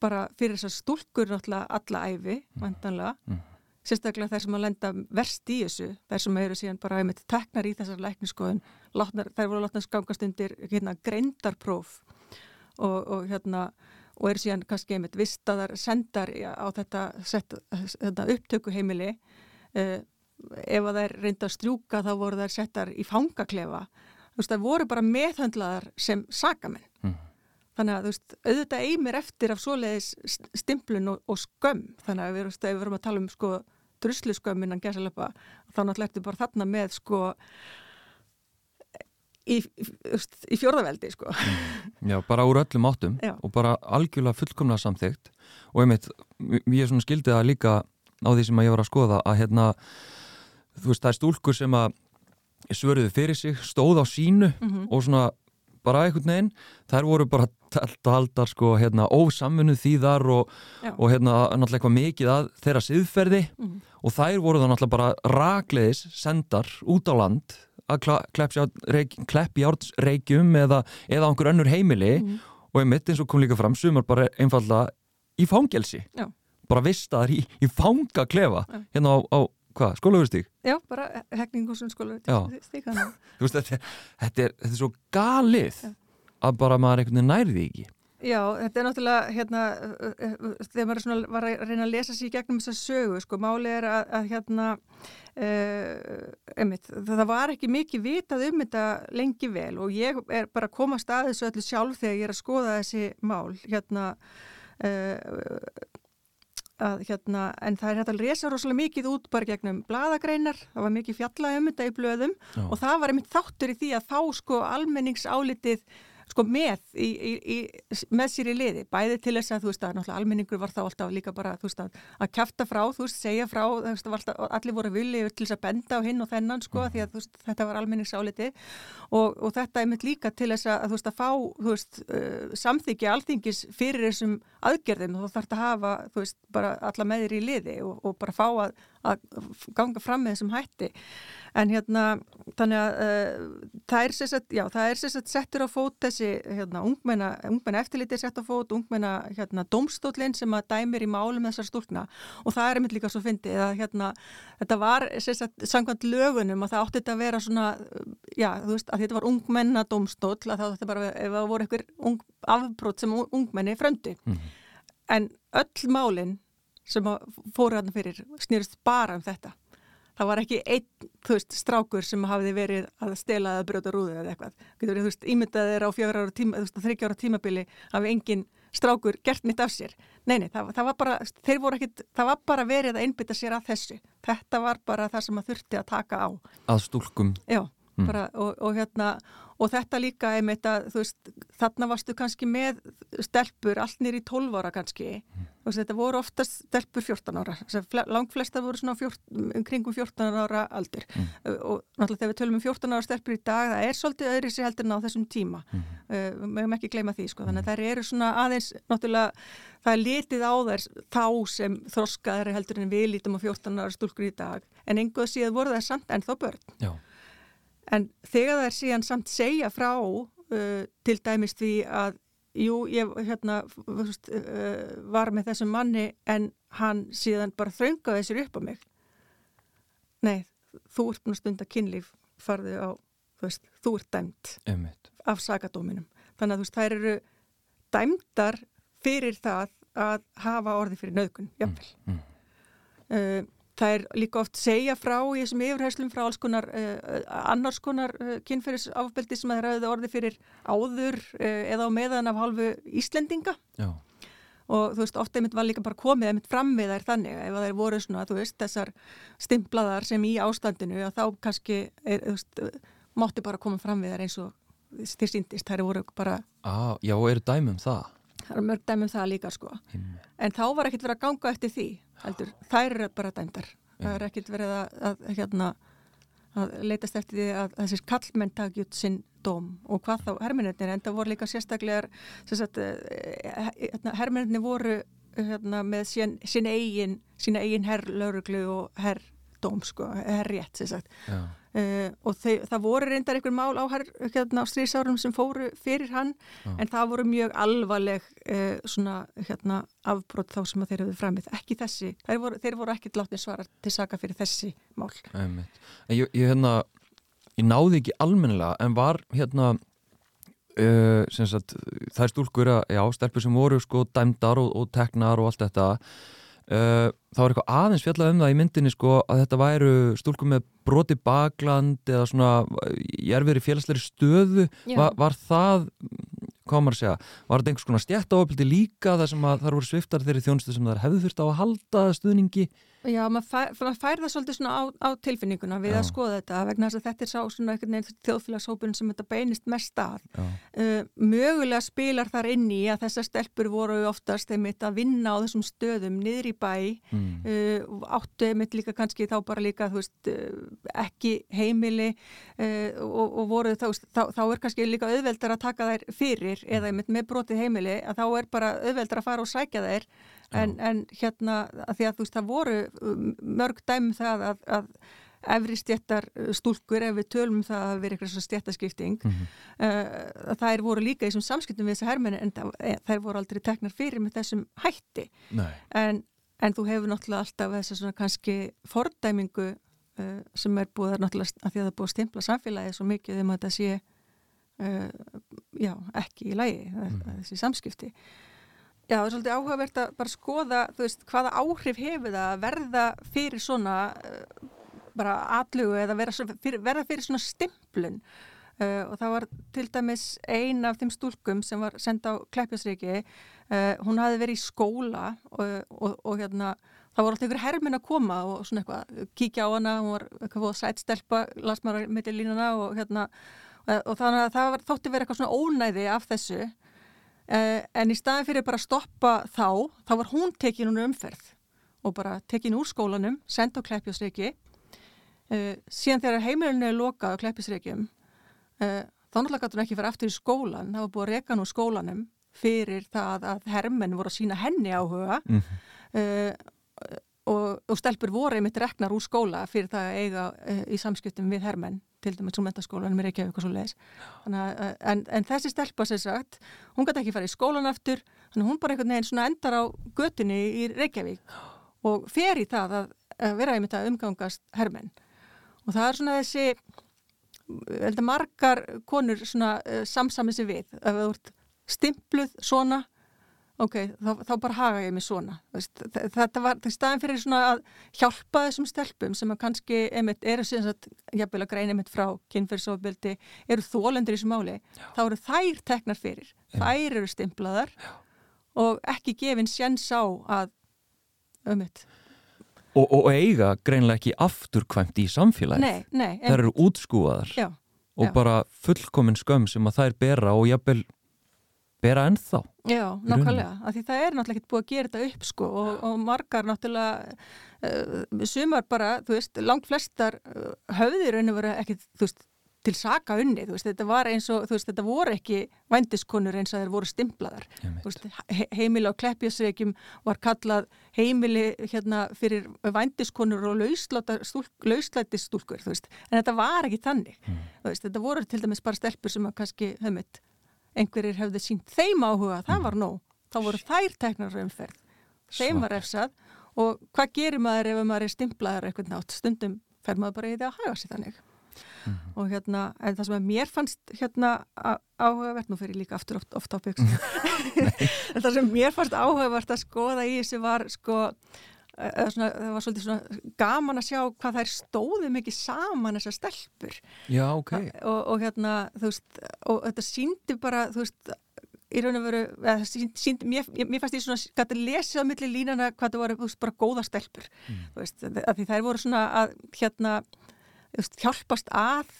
bara fyrir þessar stúlkur náttúrulega alla æfi, mm. vantanlega mm. sérstaklega þær sem að lenda verst í þessu, þær sem eru síðan bara einmitt teknar í þessar lækniskoðun þær voru látnast gangast undir hérna, greindarpróf og, og hérna og eru síðan kannski einmitt vistaðar sendar á þetta, þetta upptökuheimili eh, ef að þær reynda að strjúka þá voru þær settar í fangaklefa. Þú veist það voru bara meðhandlaðar sem sakamenn. Mm. þannig að þú veist auðvitað eigmir eftir af svoleiðis stimplun og, og skömm. Þannig að við, veist, við verum að tala um sko druslu skömm innan gæsalöpa þá náttúrulega ertu bara þarna með sko í, í, fjörðaveldi sko. Mm. Já, bara úr öllum áttum Já. og bara algjörlega fullkomna samþygt og einmitt, ég er svona skildið að líka á því sem ég var að skoða að hérna, þú veist, það er stúlkur sem að svöruðu fyrir sig, stóð á sínu mm -hmm. og svona bara einhvern veginn, þær voru bara haldar sko, hérna, ósamfunuð þýðar og, og hérna, náttúrulega eitthvað mikið að þeirra siðferði mm -hmm. og þær voru þá náttúrulega bara ragleðis sendar út á land að klepp járnsreikjum eða, eða einhver önnur heimili mm. og einmitt eins og kom líka fram sumar bara einfalla í fangelsi Já. bara vistaðar í, í fangaklefa Já. hérna á, á skólaugustík? Já, bara hekning og skólaugustík *laughs* þetta, þetta, þetta er svo galið Já. að bara maður einhvern veginn nærði ekki Já, þetta er náttúrulega hérna, þegar maður var að reyna að lesa sér gegnum þessa sögu, sko, máli er að, að hérna uh, einmitt, það var ekki mikið vitað um þetta lengi vel og ég er bara að koma staðis öllu sjálf þegar ég er að skoða þessi mál, hérna uh, að hérna, en það er hægt að lesa rosalega mikið út bara gegnum bladagreinar, það var mikið fjallað um þetta í blöðum Já. og það var einmitt þáttur í því að fá sko almenningsálitið sko með, í, í, í, með sér í liði, bæði til þess að þú veist að náttúrulega almenningur var þá alltaf líka bara veist að, að kæfta frá, þú veist, segja frá veist, alltaf, allir voru villi til þess að benda á hinn og þennan sko, mm. því að veist, þetta var almenningsáliti og, og þetta er mitt líka til þess að þú veist að fá, þú veist, uh, samþykja alþingis fyrir þessum aðgerðum og þú þarfst að hafa, þú veist, bara alla með þér í liði og, og bara fá að, að ganga fram með þessum hætti. En hérna þannig að uh, það er er sérstaklega settur á fót þessi hérna ungmenna, ungmenna eftirliti sett á fót, ungmenna hérna domstólinn sem að dæmir í málum þessar stúrkna og það er einmitt líka svo fyndið að hérna þetta var sérstaklega sangkvæmt lögunum að það átti þetta að vera svona já þú veist að þetta var ungmenna domstól að það átti bara ef það voru einhver ung, afbrót sem ungmenni fröndi mm -hmm. en öll málinn sem fóru hann fyrir snýrst bara um þetta það var ekki einn, þú veist, strákur sem hafði verið að stela eða brjóta rúður eða eitthvað. Getur þú veist, ímyndað þeirra á fjögur ára tíma, þú veist, þryggja ára tímabili hafi engin strákur gert mitt af sér. Nei, nei, það, það var bara, þeir voru ekkit, það var bara verið að einbytta sér að þessu. Þetta var bara það sem að þurfti að taka á. Að stúlkum. Já, mm. bara, og, og hérna, og þetta líka einmitt að veist, þarna varstu kannski með stelpur allt nýri í 12 ára kannski mm. og þetta voru oftast stelpur 14 ára, langt flesta voru svona fjort, kringum 14 ára aldur mm. og náttúrulega þegar við tölum um 14 ára stelpur í dag, það er svolítið öðri sér heldur en á þessum tíma mm. uh, við mögum ekki gleyma því sko, þannig að þær eru svona aðeins það er litið á þær þá sem þroskaðar heldur en við lítum á 14 ára stúlkur í dag en einhvað síðan voru það samt en þá börn Já En þegar það er síðan samt segja frá uh, til dæmis því að jú, ég hérna, veist, uh, var með þessum manni en hann síðan bara þraungaði sér upp á mig. Nei, þú ert búin að stunda kynlíf farðu á, þú veist, þú ert dæmt Einmitt. af sagadóminum. Þannig að þú veist, þær eru dæmdar fyrir það að hafa orði fyrir nöðgun, jáfnvel. Mm, mm. Uh, Það er líka oft segja frá í þessum yfirherslum frá alls konar uh, annars konar uh, kynferðisafbeldi sem að það ræði orði fyrir áður uh, eða á meðan af halvu Íslendinga Já. og þú veist, ofta einmitt var líka bara komið einmitt fram við þær þannig ef það er voru svona, þú veist, þessar stimplaðar sem í ástandinu og þá kannski, er, þú veist, mátti bara koma fram við þær eins og þér síndist, þær eru voru bara ah, Já, og eru dæmum það? Það eru mörg dæmum það líka, sko. Himmel. en þá var ekkert verið að ganga eftir því heldur, þær eru bara dæmdar. Það er ekkert verið að, að, hérna, að leitast eftir því að þessir kallmenn takja út sinn dóm. Og hvað þá herminirnir, en það voru líka sérstaklegar eh, hérna, herminirnir voru hérna, með sín, sín eigin sína eigin herrlauruglu og herrdóm sko, herrjett Uh, og þau, það voru reyndar einhver mál á, hérna, á stríðsárum sem fóru fyrir hann ah. en það voru mjög alvarleg uh, svona hérna, afbrót þá sem þeir hefðu framið, ekki þessi. Þeir voru, þeir voru ekki látið svara til saka fyrir þessi mál. Ég, ég, hérna, ég náði ekki almennilega en var hérna uh, sagt, það er stúlkur að já, stelpur sem voru sko dæmdar og, og teknar og allt þetta Uh, það var eitthvað aðeins fjallað um það í myndinni sko að þetta væru stúlkum með broti bakland eða svona ég er verið félagsleiri stöðu var, var það, hvað maður segja var þetta einhvers konar stjættaofildi líka þar sem að það voru sviftar þeirri þjónustu sem það hefðu þurft á að halda stuðningi Já, maður fær, mað fær það svolítið svona á, á tilfinninguna við Já. að skoða þetta vegna þess að þetta er sá svona einhvern veginn þjóðfélagshópun sem þetta beinist mest að. Uh, mögulega spilar þar inn í að þessar stelpur voru oftast einmitt að vinna á þessum stöðum niður í bæ, mm. uh, áttu einmitt líka kannski þá bara líka veist uh, ekki heimili uh, og, og voru þá, þá, þá er kannski líka auðveldar að taka þær fyrir eða einmitt með brotið heimili að þá er bara auðveldar að fara og sækja þær en, en hérna að því að þú veist það voru um, mörg dæm um það að, að efri stjættar uh, stúlkur ef við tölum um það að vera eitthvað svona stjættaskipting mm -hmm. uh, að þær voru líka í þessum samskiptum við þessa hermenni en það, e, þær voru aldrei teknar fyrir með þessum hætti en, en þú hefur náttúrulega alltaf þess að svona kannski fordæmingu uh, sem er búið að náttúrulega að því að það er búið að stimpla samfélagi svo mikið um að þetta sé uh, já, ekki í lægi mm -hmm. þessi samskipti Já, það er svolítið áhugavert að bara skoða veist, hvaða áhrif hefur það að verða fyrir svona uh, bara atlugu eða verða fyrir, verða fyrir svona stimplun? Uh, og það var til dæmis ein af þeim stúlkum sem var senda á Kleppjásriki uh, hún hafi verið í skóla og, og, og hérna það voru alltaf ykkur hermin að koma og svona eitthvað kíkja á hana, hún var eitthvað sætstelpa, las maður með til línuna og hérna og þannig að það var, þótti verið eitthvað svona ónæði af þessu en í staðin fyrir bara að stoppa þá, þá var hún tekin hún umferð og bara tekin úr skólanum, senda á Kleppjásreiki. Uh, síðan þegar heimilinu er lokað á Kleppjásreikim, uh, eh, þá náttúrulega gæti hún ekki fara aftur í skólan, það var búið að reka hún úr skólanum fyrir það að hermenn voru að sína henni áhuga mm -hmm. og, og stelpur voru einmitt reknar úr skóla fyrir það að eiga í samskiptum við hermenn til dæmis úr mentaskólanum er ekki eitthvað svo leiðis en, en þessi stelpa sér sagt hún gæti ekki fara í skólan aftur þannig hún bara einhvern veginn svona endar á götunni í Reykjavík og fer í það að, að vera einmitt að umgangast hermenn. Og það er svona þessi heldur margar konur svona uh, samsamið sér við. Að það vart stimpluð svona ok, þá, þá bara haga ég mig svona þetta var til staðin fyrir svona að hjálpa þessum stelpum sem að kannski einmitt eru síðan að jafnvel að greina einmitt frá kynferðsofbildi eru þólendur í þessu máli Já. þá eru þær teknar fyrir Já. þær eru stimplaðar Já. og ekki gefin sjens á að ummitt og, og eiga greinlega ekki afturkvæmt í samfélagi nei, nei, þær eru útskúaðar og bara fullkominn skömm sem að þær bera og jafnvel bera ennþá Já, nákvæmlega, af því það er náttúrulega ekki búið að gera þetta upp sko og, og margar náttúrulega uh, sumar bara, þú veist, langt flestar uh, höfðir raun og veru ekki, þú veist, til saka unni, þú veist, þetta var eins og, þú veist, þetta voru ekki vændiskonur eins að þeir voru stimplaðar, þú veist, he heimili á Kleppjásreikjum var kallað heimili hérna fyrir vændiskonur og lauslæti stúlkur, þú veist, en þetta var ekki þannig, mm. þú veist, þetta voru til dæmis bara stelpur sem að kannski höfmynd einhverjir hefði sínt þeim áhuga, það var nóg. Þá voru þær teknar umferð. Þeim var efsað og hvað gerir maður ef maður er stimplaður eitthvað nátt stundum fer maður bara í því að hafa sér þannig. Mm -hmm. og hérna, en það sem að mér fannst hérna áhugavert, nú fer ég líka aftur oft, oft á byggsum en það sem mér fannst áhugavert að skoða í þessu var sko Svona, það var svolítið svona gaman að sjá hvað þær stóðu mikið saman þessar stelpur. Já, ok. Og, og hérna, þú veist, og þetta síndi bara, þú veist í raun og veru, sínd, sínd, mér, mér fannst ég svona, gæti lesa á milli línana hvað það voru, þú veist, bara góða stelpur. Mm. þú veist, að því þær voru svona að hérna, þú veist, hjálpast að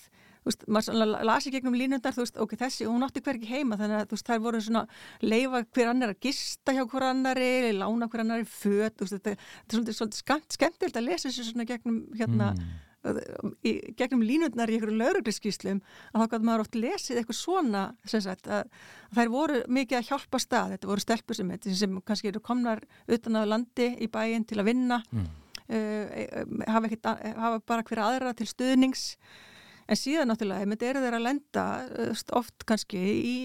veist, maður lasi gegnum línundar, þú veist, ok, þessi, hún átti hver ekki heima, þannig að þú veist, þær voru svona leifa hver annar að gista hjá hver annari, lána hver annari föt, þú veist, þetta, er svolítið, svolítið skemmtilegt að lesa þessu svona gegnum, hérna, mm. í, gegnum línundar í einhverju lauruglisskíslum, að þá gæti maður oft lesið eitthvað svona, sem sagt, að, að þær voru mikið að hjálpa stað, þetta voru stelpur sem, sem kannski eru komnar utan á landi í bæin til að vinna, mm. uh, hafa, ekkit, hafa bara hver aðra til stuðnings en síðan náttúrulega, þetta eru þeirra að lenda uh, oft kannski í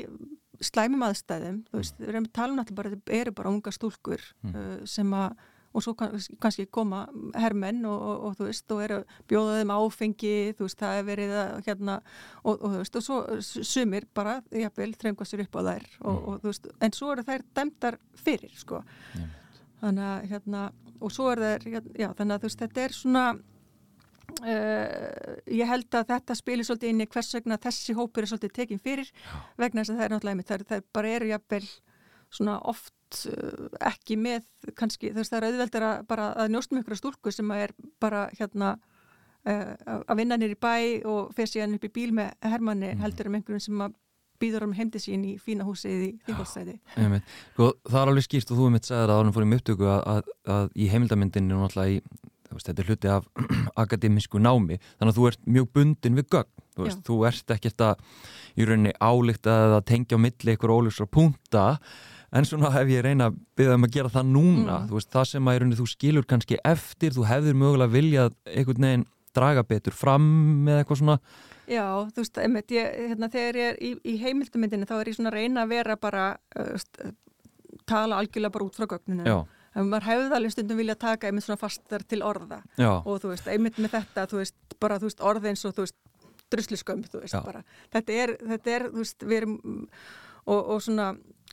slæmum aðstæðum, þú veist, við erum að tala náttúrulega bara, þetta eru bara unga stúlkur mm. uh, sem að og svo kannski koma hermenn og, og, og þú veist, og eru bjóðaðum áfengi, þú veist, það er verið að hérna, og, og þú veist, og svo sumir bara, jáfnvel, þrengva sér upp á þær og mm. þú veist, en svo eru þær dæmdar fyrir, sko mm. þannig að, hérna, og svo er þær já, þannig að þú veist, þetta er svona uh, ég held að þetta spilir svolítið inn í hvers vegna þessi hópur er svolítið tekinn fyrir, já. vegna þess að það er náttúrulega þær, þær bara eru jáfnvel svona oft uh, ekki með kannski þess að það er auðveldur að bara að njóstum ykkur stúlku sem er bara hérna uh, að vinna nýri bæ og fer síðan upp í bíl með hermanni mm. heldur um einhverjum sem að býður um heimdi sín í fína húsið í þingolstæði sko, Það er alveg skýrst og þú hefði mitt segðið að ánum fórum upptöku að, að, að í heimildamindinu náttúrulega í veist, þetta er hluti af *clears throat* akademísku námi þannig að þú ert mjög bundin við gögn þú, veist, þú ert ekkert að í rauninni álíkt að tengja á milli ykkur ólusra punta en svona hef ég reyna að byggja um að gera það núna mm. veist, það sem að í rauninni þú skilur kannski eftir þú hefðir mögulega viljað einhvern veginn draga betur fram með eitthvað svona. Já, þú veist, einmitt, ég, hérna, þegar ég er í, í heimildumindinu þá er ég svona að reyna að vera bara uh, tala algjörlega bara út frá gögninu Já maður hefði alveg stundum vilja taka einmitt svona fastar til orða Já. og þú veist, einmitt með þetta þú veist, bara þú veist, orðeins og þú veist drusliskömb, þú veist, Já. bara þetta er, þetta er, þú veist, við erum og, og svona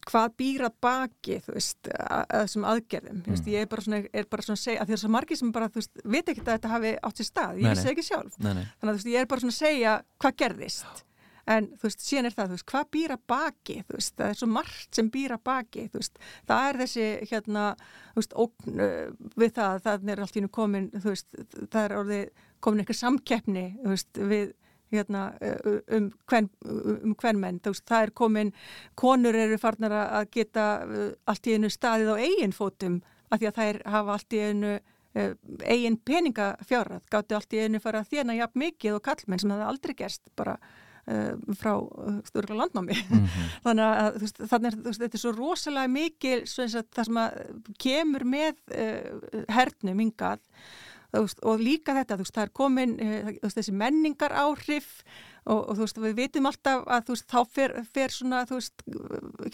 hvað býra baki þú veist, að þessum aðgerðum mm. veist, ég er bara svona, er bara svona að segja að því að svo margir sem bara, þú veist, veit ekki að þetta hafi átt sér stað, ég vissi ekki sjálf nei, nei. þannig að þú veist, ég er bara svona að segja hvað gerðist en þú veist, síðan er það, þú veist, hvað býra baki? Þú veist, það er svo margt sem býra baki þú veist, það er þessi hérna, þú veist, ógn uh, við það, það er allt í nú komin, þú veist það er orðið komin eitthvað samkeppni þú veist, við hérna, uh, um hvern, um hvern menn veist, það er komin, konur eru farnar að geta uh, allt í einu staðið á eigin fótum af því að þær hafa allt í einu uh, eigin peningafjárað, gáttu allt í einu fara að þjena jafn mikið og kallmenn sem það aldrei gerst bara frá stjórnlega landnámi *laughs* mm -hmm. þannig að veist, þannig er veist, þetta er svo rosalega mikil það sem að kemur með hernum yngað Veist, og líka þetta, veist, það er komin veist, þessi menningar áhrif og, og við vitum alltaf að þá fer, fer svona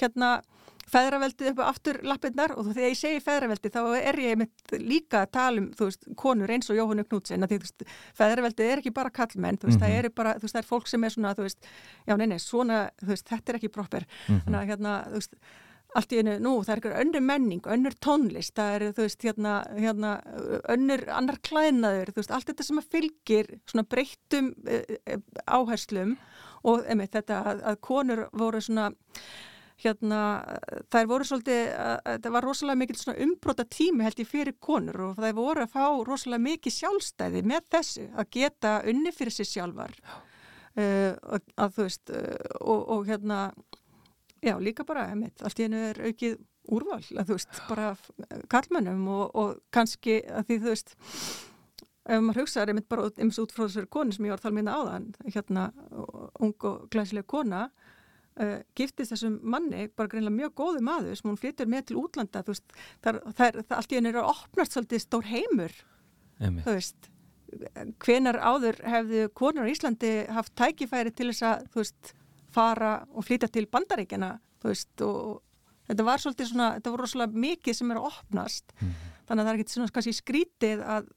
hérna feðraveldið upp á aftur lappinnar og þegar ég segi feðraveldið þá er ég líka að tala um konur eins og Jóhannu Knútsen að feðraveldið er ekki bara kallmenn mm -hmm. það eru bara, það er fólk sem er svona já neina, svona, þetta er ekki proper mm -hmm. þannig að hérna, veist allt í einu, nú það er einhver önnur menning, önnur tónlist, það er þú veist hérna, hérna önnur annar klæðnaður, þú veist allt þetta sem að fylgir svona breyttum uh, áherslum og emitt þetta að, að konur voru svona hérna þær voru svolítið, það var rosalega mikil svona umbróta tími held ég fyrir konur og það voru að fá rosalega mikið sjálfstæði með þessu að geta unni fyrir sér sjálfar. Uh, að þú veist uh, og, og hérna Já, líka bara, einmitt, allt í hennu er aukið úrval, að þú veist, bara kallmennum og, og kannski að því þú veist, ef maður hugsaður einmitt bara eins út frá þessari koni sem ég var að tala minna á þann, hérna ung og glæsilega kona uh, giftist þessum manni, bara greinlega mjög góðu maður sem hún flyttur með til útlanda, þú veist, það er, það allt í hennu er að opnast svolítið stór heimur, einmitt. þú veist, hvenar áður hefðu konar í Íslandi haft tækifæri til þess að, þú veist, fara og flytja til bandaríkjana þú veist og þetta var svolítið svona, þetta voru rosalega mikið sem er að opnast. Mm. þannig að það er ekkert svona kannski skrítið að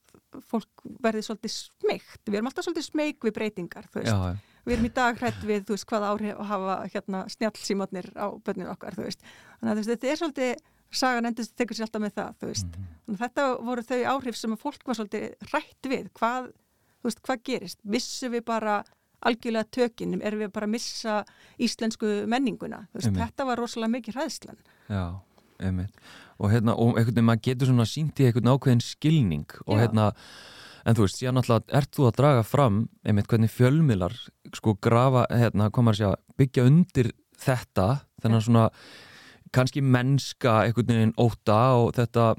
fólk verði svolítið smegt, við erum alltaf svolítið smeg við breytingar, þú veist. Já, við erum í dag hrætt við, þú veist, hvað áhrif að hafa hérna snjálfsímatnir á bönninu okkar, þú veist, þannig að veist, þetta er svolítið sagan endist tekur sér alltaf með það, þú veist. Mm. þannig að þetta voru þau áhrif sem að fólk var svolítið hrætt við, hvað þú veist, hvað gerist, vissu við bara algjörlega tökinum erum við bara að missa íslensku menninguna? Veist, þetta var rosalega mikið hræðslan. Já, einmitt. Og hérna, og einhvern veginn maður getur svona sínt í einhvern ákveðin skilning og Já. hérna en þú veist, síðan alltaf ert þú að draga fram einmitt hvernig fjölmilar sko grafa, hérna, komar sér að byggja undir þetta, þennan svona kannski mennska einhvern veginn óta og þetta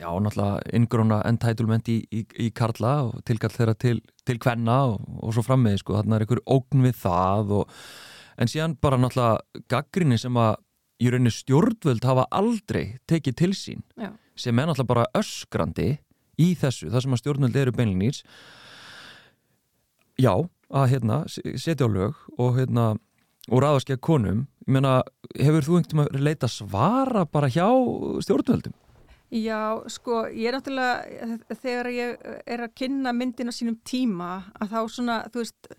já, náttúrulega ingróna entitlement í, í, í Karla og tilkall þeirra til, til Kvenna og, og svo frammiði, sko, þarna er einhver ógn við það og, en síðan bara náttúrulega gaggrinni sem að í rauninni stjórnvöld hafa aldrei tekið til sín já. sem er náttúrulega bara öskrandi í þessu, það sem að stjórnvöld eru beinlinís já, að hérna setja á lög og hérna og ráðaskja konum, ég meina hefur þú einhvern veginn leita svara bara hjá stjórnvöldum? Já, sko, ég er náttúrulega þegar ég er að kynna myndin á sínum tíma að þá svona, þú veist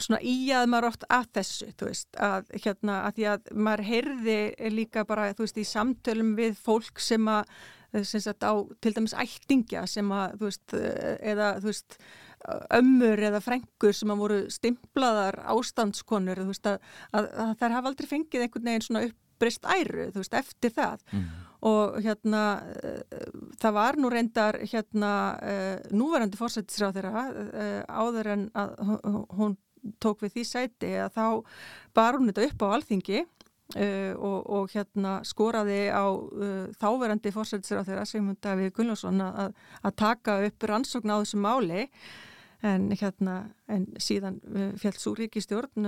svona íjað maður oft að þessu þú veist, að hérna að því að maður heyrði líka bara þú veist, í samtölum við fólk sem að sagt á til dæmis ættingja sem að, þú veist, eða þú veist, ömmur eða frengur sem að voru stimplaðar ástandskonur, þú veist, að, að, að þær hafa aldrei fengið einhvern veginn svona uppbrist æru, þú veist, eftir það mm. og hérna það var nú reyndar hérna núverandi fórsættisráð þeirra áður en að hún tók við því sæti að þá bar hún þetta upp á alþingi uh, og, og hérna skoraði á uh, þáverandi fórsættisra þeirra Sigmund Davíð Gullarsson að, að taka upp rannsókn á þessu máli. En hérna en síðan uh, fjallt svo ríkistjórn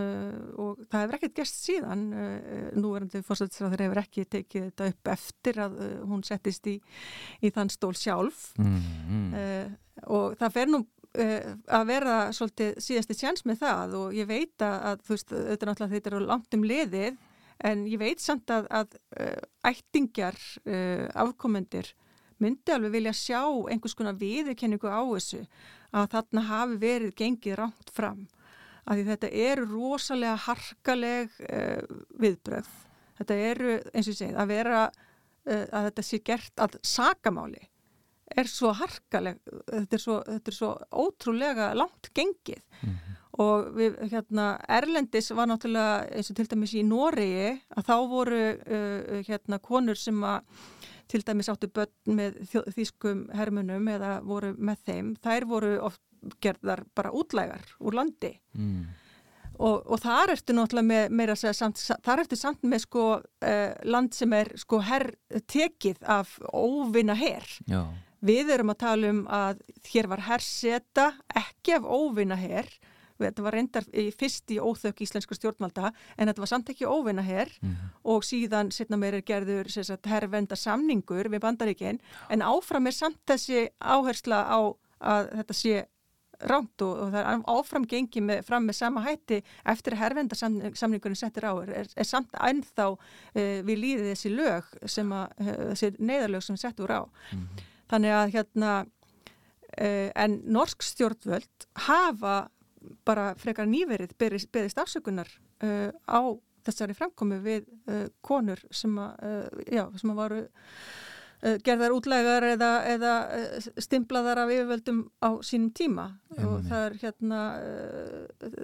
og það hefur ekkert gæst síðan núverandi fórsættisra þeirra hefur ekki tekið þetta upp eftir að hún settist í, í þann stól sjálf. Mm -hmm. og það fer nú að vera svolítið síðasti tjans með það og ég veit að þú veist, þetta er náttúrulega þetta eru langt um liðið en ég veit samt að, að uh, ættingjar uh, afkomendir myndi alveg vilja sjá einhvers konar viðurkenningu á þessu að þarna hafi verið gengið rámt fram af því þetta eru rosalega harkaleg viðbröð þetta eru, eins og ég segið, að vera að þetta sé gert að sakamáli er svo harkaleg, þetta er svo, þetta er svo ótrúlega langt gengið mm -hmm. Og við, hérna, Erlendis var náttúrulega eins og til dæmis í Noregi að þá voru uh, hérna konur sem að til dæmis áttu börn með þýskum hermunum eða voru með þeim, þær voru oft gerðar bara útlægar úr landi. Mm. og, og þar ertu náttúrulega með, segja samt, þar ertu samt með sko uh, land sem er sko herr tekið af óvinna herr Við erum að tala um að hér var herseta, ekki af óvinna herr, þetta var reyndar fyrst í óþökk íslensku stjórnvalda en þetta var samt ekki óvinna herr mm -hmm. og síðan setna meir er gerður herrvenda samningur við bandaríkinn en áfram er samt þessi áhersla á að þetta sé rámt og, og það er áfram gengið með, fram með sama hætti eftir að herrvenda samningurinn settir á er, er samt ennþá uh, við líðið þessi lög sem að, uh, þessi neyðarlög sem settur á. Mm -hmm. Þannig að hérna, uh, en norsk stjórnvöld hafa bara frekar nýverið beðist afsökunar uh, á þessari framkomi við uh, konur sem að, já, sem að varu gerðar útlægar eða, eða stimplaðar af yfirvöldum á sínum tíma. Emme. og það er hérna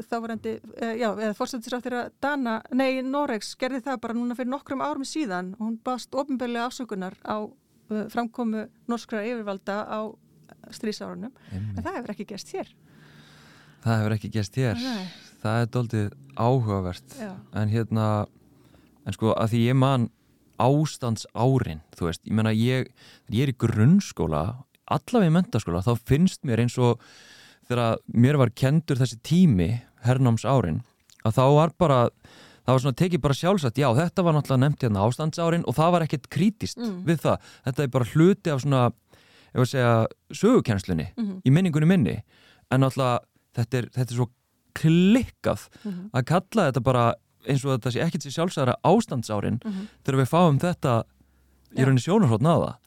þávarandi, já, eða fórsættisráttir að Dana, nei, Noregs gerði það bara núna fyrir nokkrum árum síðan. Og hún baðst ofinbeglega afsökunar á Uh, framkomu norskra yfirvalda á strísárunum en það hefur ekki gæst hér Það hefur ekki gæst hér Nei. það er doldið áhugavert Já. en hérna en sko að því ég man ástands árin, þú veist, ég menna ég, ég er í grunnskóla allavega í mentaskóla, þá finnst mér eins og þegar mér var kendur þessi tími, hernáms árin að þá var bara það var svona tekið bara sjálfsagt, já þetta var náttúrulega nefnt hérna ástandsárin og það var ekkert krítist mm. við það, þetta er bara hluti af svona, ég var að segja sögukennslunni mm -hmm. í minningunni minni en náttúrulega þetta er, þetta er svo klikkað mm -hmm. að kalla þetta bara eins og þetta sé ekkert sér sjálfsæðara ástandsárin -hmm. þegar við fáum þetta í rauninni sjónarhótt náða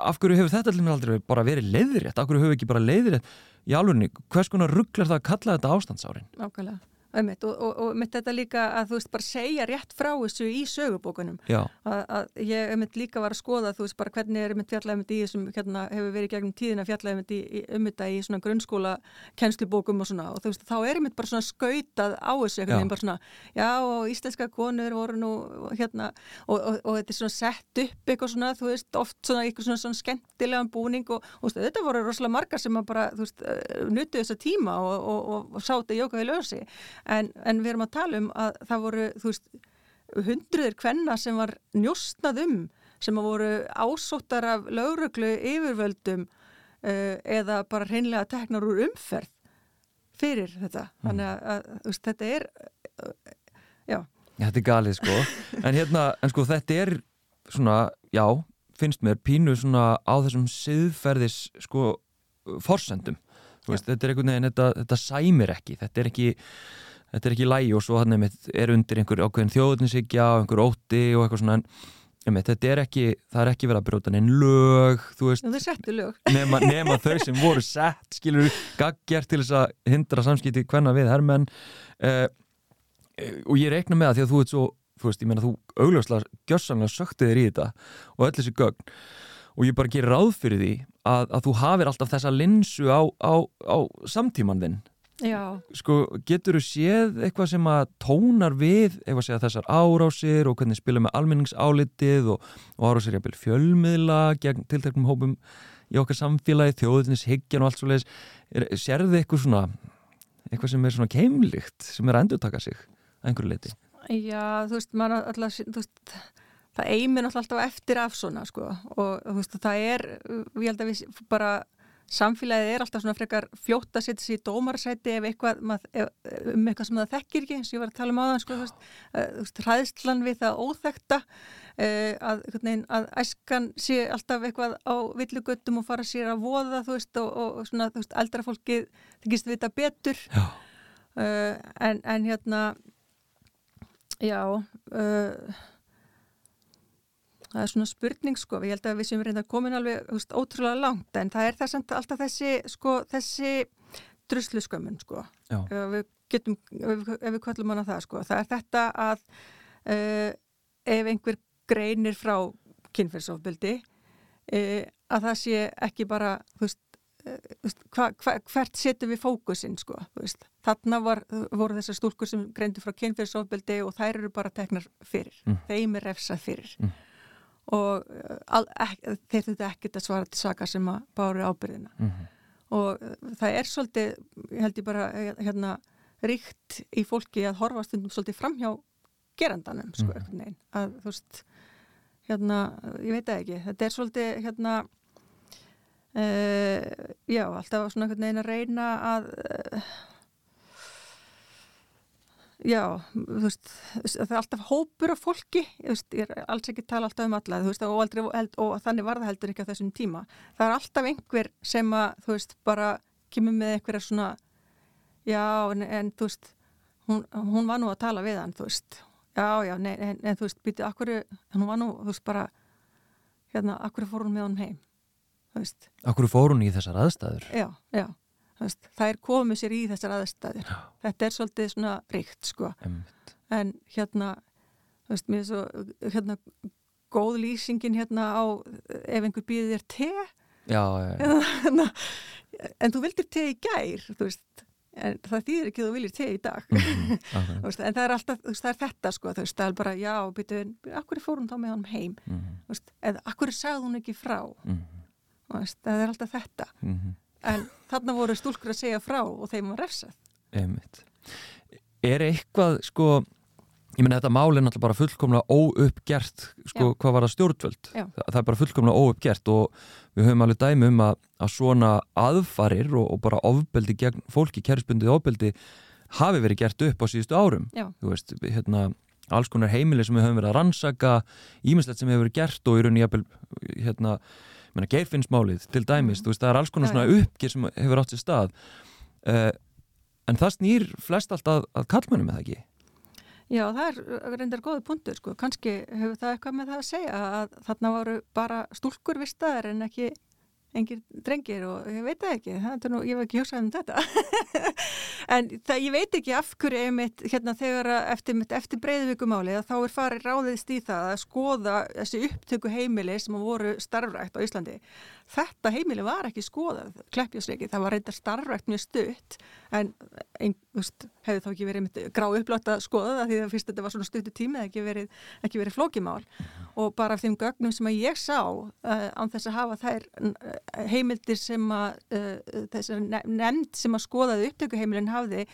af hverju hefur þetta allir með aldrei bara verið leiðrétt, af hverju hefur ekki bara leiðrétt? Í alveg, hvers konar rugglar það að kalla þetta ástandsárin Ákveðlega Einmitt, og, og, og mitt þetta líka að þú veist bara segja rétt frá þessu í sögubókunum. Að, að ég mitt líka var að skoða þú veist bara hvernig er mitt fjallægmynd í þessum hérna hefur verið gegnum tíðina fjallægmynd um þetta í svona grunnskóla kennslubókum og svona. Og þú veist þá er mitt bara svona skautað á þessu eitthvað bara svona já og íslenska konur voru nú hérna og, og þetta er svona sett upp eitthvað svona þú veist oft svona eitthvað svona, svona skemmtilegan búning og þetta voru rosalega margar sem bara þú veist nutu þessa tíma og sátt að jóka í lösi en, en við erum að tala um að það voru þú veist hundruðir kvenna sem var njóstnað um sem að voru ásóttar af lauruglu yfirvöldum uh, eða bara hreinlega teknar úr umferð fyrir þetta. Mm. þannig að, að, veist, þetta er uh, já Þetta er galið sko. *laughs* En hérna, en sko þetta er svona, já finnst mér pínu svona á þessum siðferðis sko forsendum. Veist, þetta er einhvern veginn, þetta, þetta sæmir ekki. Þetta er ekki þetta er ekki lægi og svo hann er undir einhver ákveðin þjóðninsíkja og einhver ótti og eitthvað svona en einmitt, þetta er ekki, það er ekki verið að bróta neinn lög, þú veist. *laughs* Nema, nema þau sem voru sett skilur gaggjart til þess að hindra samskipti hvenna við herrmenn uh, og ég reikna með það því að þú ert svo, þú veist, ég meina þú augljóslega gjössanlega söktið þér í þetta og öll þessi gögn. Og ég bara gerir ráð fyrir því að, að þú hafir alltaf þessa linsu á, á, á samtíman þinn Já. Sko, getur þú séð eitthvað sem að tónar við eitthvað segja þessar árásir og hvernig spila með almenningsálitið og, og árásir jafnvel fjölmiðla gegn tilteknum hópum í okkar samfélagi, þjóðinnis, hyggjan og allt svo leiðis. Serðu þið eitthvað svona eitthvað sem er svona keimlikt sem er að endur taka sig að einhverju leiti? Já, þú veist, maður alltaf, þú veist það eimir alltaf eftir af svona sko og þú veist, það er, ég held að við bara samfélagið er alltaf svona frekar fljótt að setja sér í dómarsæti ef eitthvað, ef, um eitthvað sem það þekkir ekki, eins og ég var að tala um áðan sko, uh, hræðslan við það óþekta uh, að, neginn, að æskan sé alltaf eitthvað á villugöttum og fara sér að voða þú veist og, og svona þú veist eldra fólki þykist vita betur. Uh, en, en hérna já það er svona spurning sko, ég held að við sem reynda komin alveg veist, ótrúlega langt en það er það samt alltaf þessi sko, þessi druslu skömmun sko ef við getum, ef við, við kvöllum hana það sko, það er þetta að uh, ef einhver greinir frá kynferðsofbildi uh, að það sé ekki bara veist Hva, hva, hvert setum við fókusinn sko, þarna var, voru þessar stúlkur sem greindu frá kynfyrirsofbildi og þær eru bara teknar fyrir, mm. þeim er refsað fyrir. Mm og eh, þeir þurftu ekkert að svara til saka sem að báru ábyrðina mm -hmm. og eh, það er svolítið, held ég bara eh, hérna, ríkt í fólki að horfa stundum svolítið fram hjá gerandanum sko, mm -hmm. að þú veist hérna, ég veit ekki þetta er svolítið hérna uh, já, alltaf svona einhvern veginn að reyna að uh, Já, þú veist, það er alltaf hópur af fólki, veist, ég er alls ekki tala alltaf um alla, þú veist, og, aldrei, og þannig var það heldur ekki á þessum tíma. Það er alltaf einhver sem að, þú veist, bara kemur með einhverja svona, já, en, en þú veist, hún, hún var nú að tala við hann, þú veist, já, já, nei, en, en þú veist, býtið, akkur, hún var nú, þú veist, bara, hérna, akkur fór hún með hann heim, þú veist. Akkur fór hún í þessar aðstæður? Já, já. Veist, það er komið sér í þessar aðstæðir Já. þetta er svolítið svona ríkt sko. en hérna veist, er svo hérna, góð lýsingin hérna á ef einhver býðir þér te Já, *laughs* hérna, en þú vildir te í gær veist, en það þýðir ekki að þú viljir te í dag mm, *laughs* okay. en það er alltaf það er þetta sko, það er bara já, býtu, akkur fór hún þá með hann heim mm. eða akkur sagði hún ekki frá mm. það er alltaf þetta -hmm en þarna voru stúlkur að segja frá og þeim var refsað Einmitt. Er eitthvað sko ég menna þetta mál er náttúrulega bara fullkomlega óuppgert sko Já. hvað var það stjórnvöld Já. það er bara fullkomlega óuppgert og við höfum alveg dæmi um að, að svona aðfarir og, og bara ofbeldi gegn fólki, kærisbundið ofbeldi hafi verið gert upp á síðustu árum þú veist, hérna alls konar heimili sem við höfum verið að rannsaka ímislegt sem hefur verið gert og í rauninni hérna geirfinnsmálið til dæmis, mm. veist, það er alls konar svona uppgjör sem hefur átt sér stað uh, en það snýr flest allt að, að kallmennum eða ekki? Já, það er reyndar góði punktur sko, kannski hefur það eitthvað með það að segja að þarna voru bara stúlkur vistaðar en ekki engir drengir og ég veit það ekki það nú, ég hef ekki hjósað um þetta. *laughs* En það, ég veit ekki af hverju einmitt, hérna þegar eftir, eftir breyðvíkumáli þá er farið ráðist í það að skoða þessi upptöku heimili sem voru starfrækt á Íslandi. Þetta heimili var ekki skoðað kleppjásleiki, það var reyndar starfrækt mjög stutt en ein, veist, hefði þá ekki verið grá upplátt að skoða það því að fyrst þetta var svona stuttu tími ekki verið, ekki verið flókimál og bara af þeim gögnum sem að ég sá uh, án þess að hafa þær uh, heimildir sem að uh, þessar nefnd sem að skoðaði upptökuheimilin hafði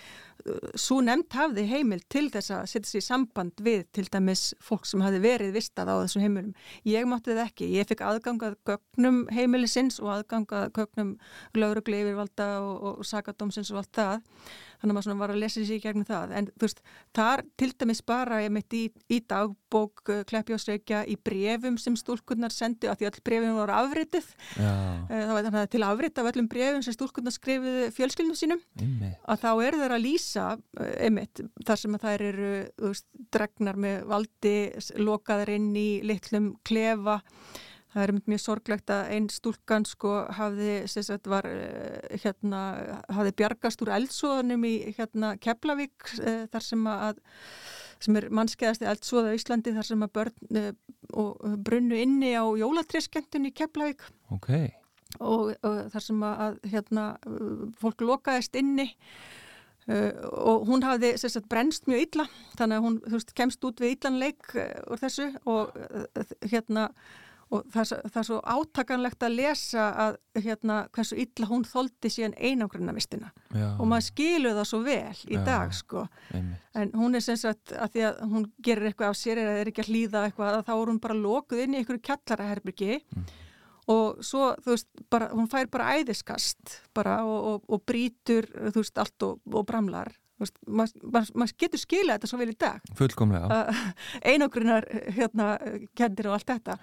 svo nefnd hafði heimil til þess að setja sér í samband við til dæmis fólk sem hafi verið vistað á þessum heimilum. Ég mátti það ekki. Ég fikk aðgangað gögnum heimilisins og aðgangað gögnum laurugli yfirvalda og, og sakadómsins og allt það það þannig að maður var að lesa sér í gegnum það. En þú veist, þar til dæmis bara ég mitt í, í dagbók uh, Kleppjósreikja í brefum sem stúlkunnar sendi að því all brefum voru afritið uh, það var þannig að til afrit af öllum brefum sem stúlkunnar skrifið fjölskyldunum sínum. Einmitt. að þá eru þeir að lýsa uh, einmitt þar sem að þær eru veist, dregnar með valdi lokaðar inn í litlum klefa Það er mjög sorglegt að einn stúlkan sko hafði, sagt, var, eh, hérna, hafði bjargast úr eldsóðunum í hérna, Keflavík eh, þar sem að sem er mannskeiðasti eldsóða í Íslandi þar sem að börn eh, og brunnu inni á jólatriskendun í Keflavík okay. og, og þar sem að hérna, fólk lokaðist inni Uh, og hún hafði sagt, brennst mjög illa þannig að hún veist, kemst út við illanleik úr þessu og uh, hérna og það, það er svo átakanlegt að lesa að hérna hversu illa hún þóldi síðan einangrunnavistina og maður skilur það svo vel í já, dag sko. einmitt. en hún er sem sagt að því að hún gerir eitthvað af sér eða er ekki að hlýða eitthvað þá er hún bara lokuð inn í einhverju kjallaraherbyrgi mm. og svo þú veist bara, hún fær bara æðiskast bara og, og, og brítur þú veist allt og, og bramlar. Maður mað getur skilja þetta svo vel í dag. Fullkomlega. *laughs* Einogrunnar hérna kendir og allt þetta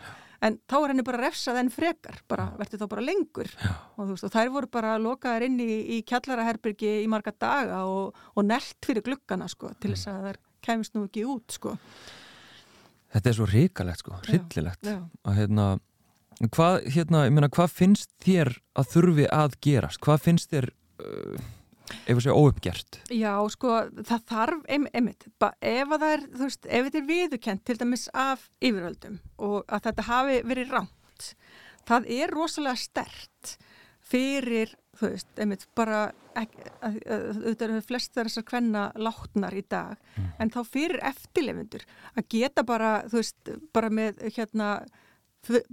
en þá er henni bara refsað en frekar bara verður þá bara lengur. Og, veist, og þær voru bara lokaðar inn í, í kjallaraherbyrgi í marga daga og, og nelt fyrir glukkana sko til þess að þær kemist nú ekki út sko. Þetta er svo ríkalegt sko, rillilegt að hérna hvað, hérna, ég meina, hvað finnst þér að þurfi að gerast? Hvað finnst þér uh, ef það sé óuppgjert Já, sko, það þarf einmitt, ef það er, þú veist, ef þetta er viðukent til dæmis af yfirvöldum og að þetta hafi verið rámt það er rosalega stert fyrir, þú veist, einmitt bara, auðvitað eru flest þessar hvenna látnar í dag mm. en þá fyrir eftirlefundur að geta bara, þú veist, bara með hérna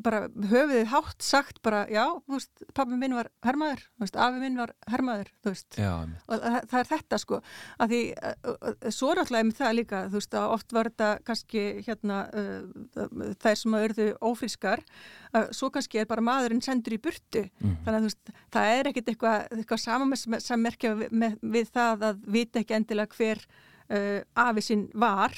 bara höfuðið hátt sagt bara já, þú veist, pappi minn var hermaður, þú veist, afi minn var hermaður þú veist, já, og það, það er þetta sko að því, svo alltaf með það líka, þú veist, að oft var þetta kannski hérna uh, þær sem að örðu ófrískar uh, svo kannski er bara maðurinn sendur í burtu. Mm. þannig að þú veist, það er ekkit eitthvað, eitthvað saman sem merkja við, við það að vita ekki endilega hver uh, afi sinn var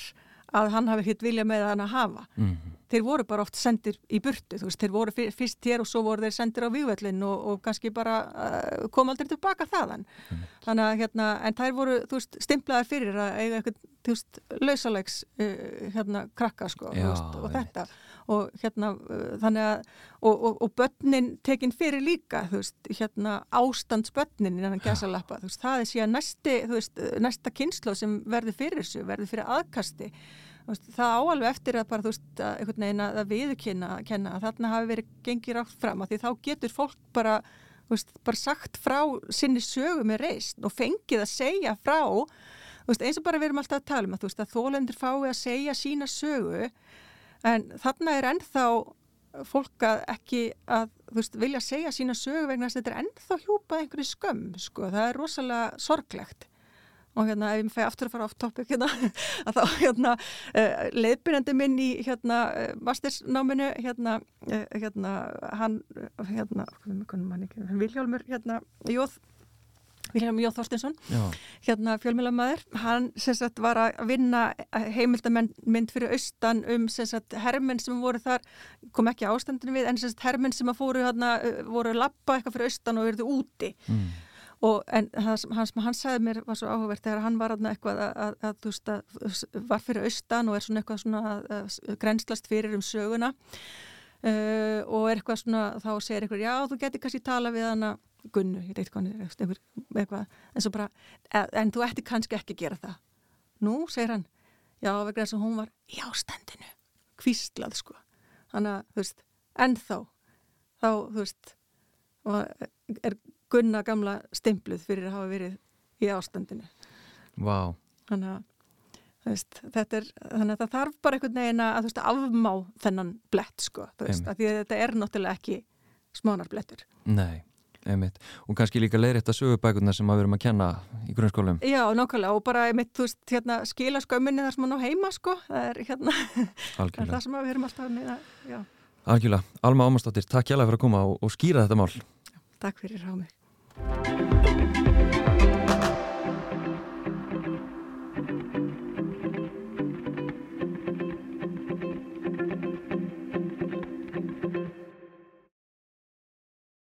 að hann hafi hitt vilja með hann að hafa. Mm þeir voru bara oft sendir í burtu, þú veist, þeir voru fyrst hér og svo voru þeir sendir á vývöldin og, og kannski bara uh, kom aldrei tilbaka þaðan. Mm. Þannig að, hérna, en þær voru, þú veist, stimplaðar fyrir að eiga eitthvað, þú veist, lausalegs uh, hérna, krakka, sko, Já, veist, og þetta. Og hérna, uh, þannig að, og, og, og börnin tekinn fyrir líka, þú veist, hérna, ástandsbörnin innan að gæsa lappa, þú veist, það er síðan næsti, þú veist, næsta kynslo sem verður fyrir þessu, verður fyrir aðkasti það áalveg eftir að bara þú veist að einhvern veginn að viðkynna að þarna hafi verið gengið rátt fram að því þá getur fólk bara, veist, bara sagt frá sinni sögu með reist og fengið að segja frá veist, eins og bara við erum alltaf að tala um að, veist, að þólendur fái að segja sína sögu en þarna er ennþá fólk að ekki að vilja segja sína sögu vegna að þetta er ennþá hjúpað einhverju skömm sko, það er rosalega sorglegt og hérna ef ég fæ aftur að fara off topic hérna *laughs* að þá hérna uh, leiðbyrjandi minn í hérna uh, mastersnáminu hérna uh, hérna hann hérna Viljálmur hérna Jóð Viljálmur Jóð Þorstinsson Já. hérna fjölmjölamæður hann sem sagt var að vinna heimildamend fyrir austan um sem sagt hermenn sem voru þar kom ekki ástandinu við en sem sagt hermenn sem að fóru hérna voru lappa eitthvað fyrir austan og verðu úti. Mm og en hans, hans, hann sagði mér var svo áhugavert þegar hann var eitthvað að, að, að, þú veist að var fyrir austan og er svona eitthvað svona að grenslast fyrir um söguna uh, og er eitthvað svona þá segir eitthvað já þú getur kannski tala við hana. Gunnu, ég veit hvað hann er eitthvað, en svo bara en þú ætti kannski ekki gera það. Nú, segir hann, já vegna þess að hún var í ástandinu, kvíslað sko, hann að, þú veist ennþá, þá, þú veist og er gunna gamla stimpluð fyrir að hafa verið í ástandinu. Wow. þannig að Veist, er, þannig að það þarf bara einhvern veginn að veist, afmá þennan blett sko, veist, því að þetta er náttúrulega ekki smánar blettur. Nei, einmitt, og kannski líka leir þetta sögubækuna sem að við erum að kenna í grunnskólum. Já, nákvæmlega, og bara einmitt, þú veist, hérna, skila skömminni þar sem að ná heima sko, það er hérna *laughs* það, er það sem við erum alltaf neina, Algjörlega, Alma Ámarsdóttir, takk hjálpa fyrir að koma og, og skýra þetta mál. Takk fyrir á mig Thank you.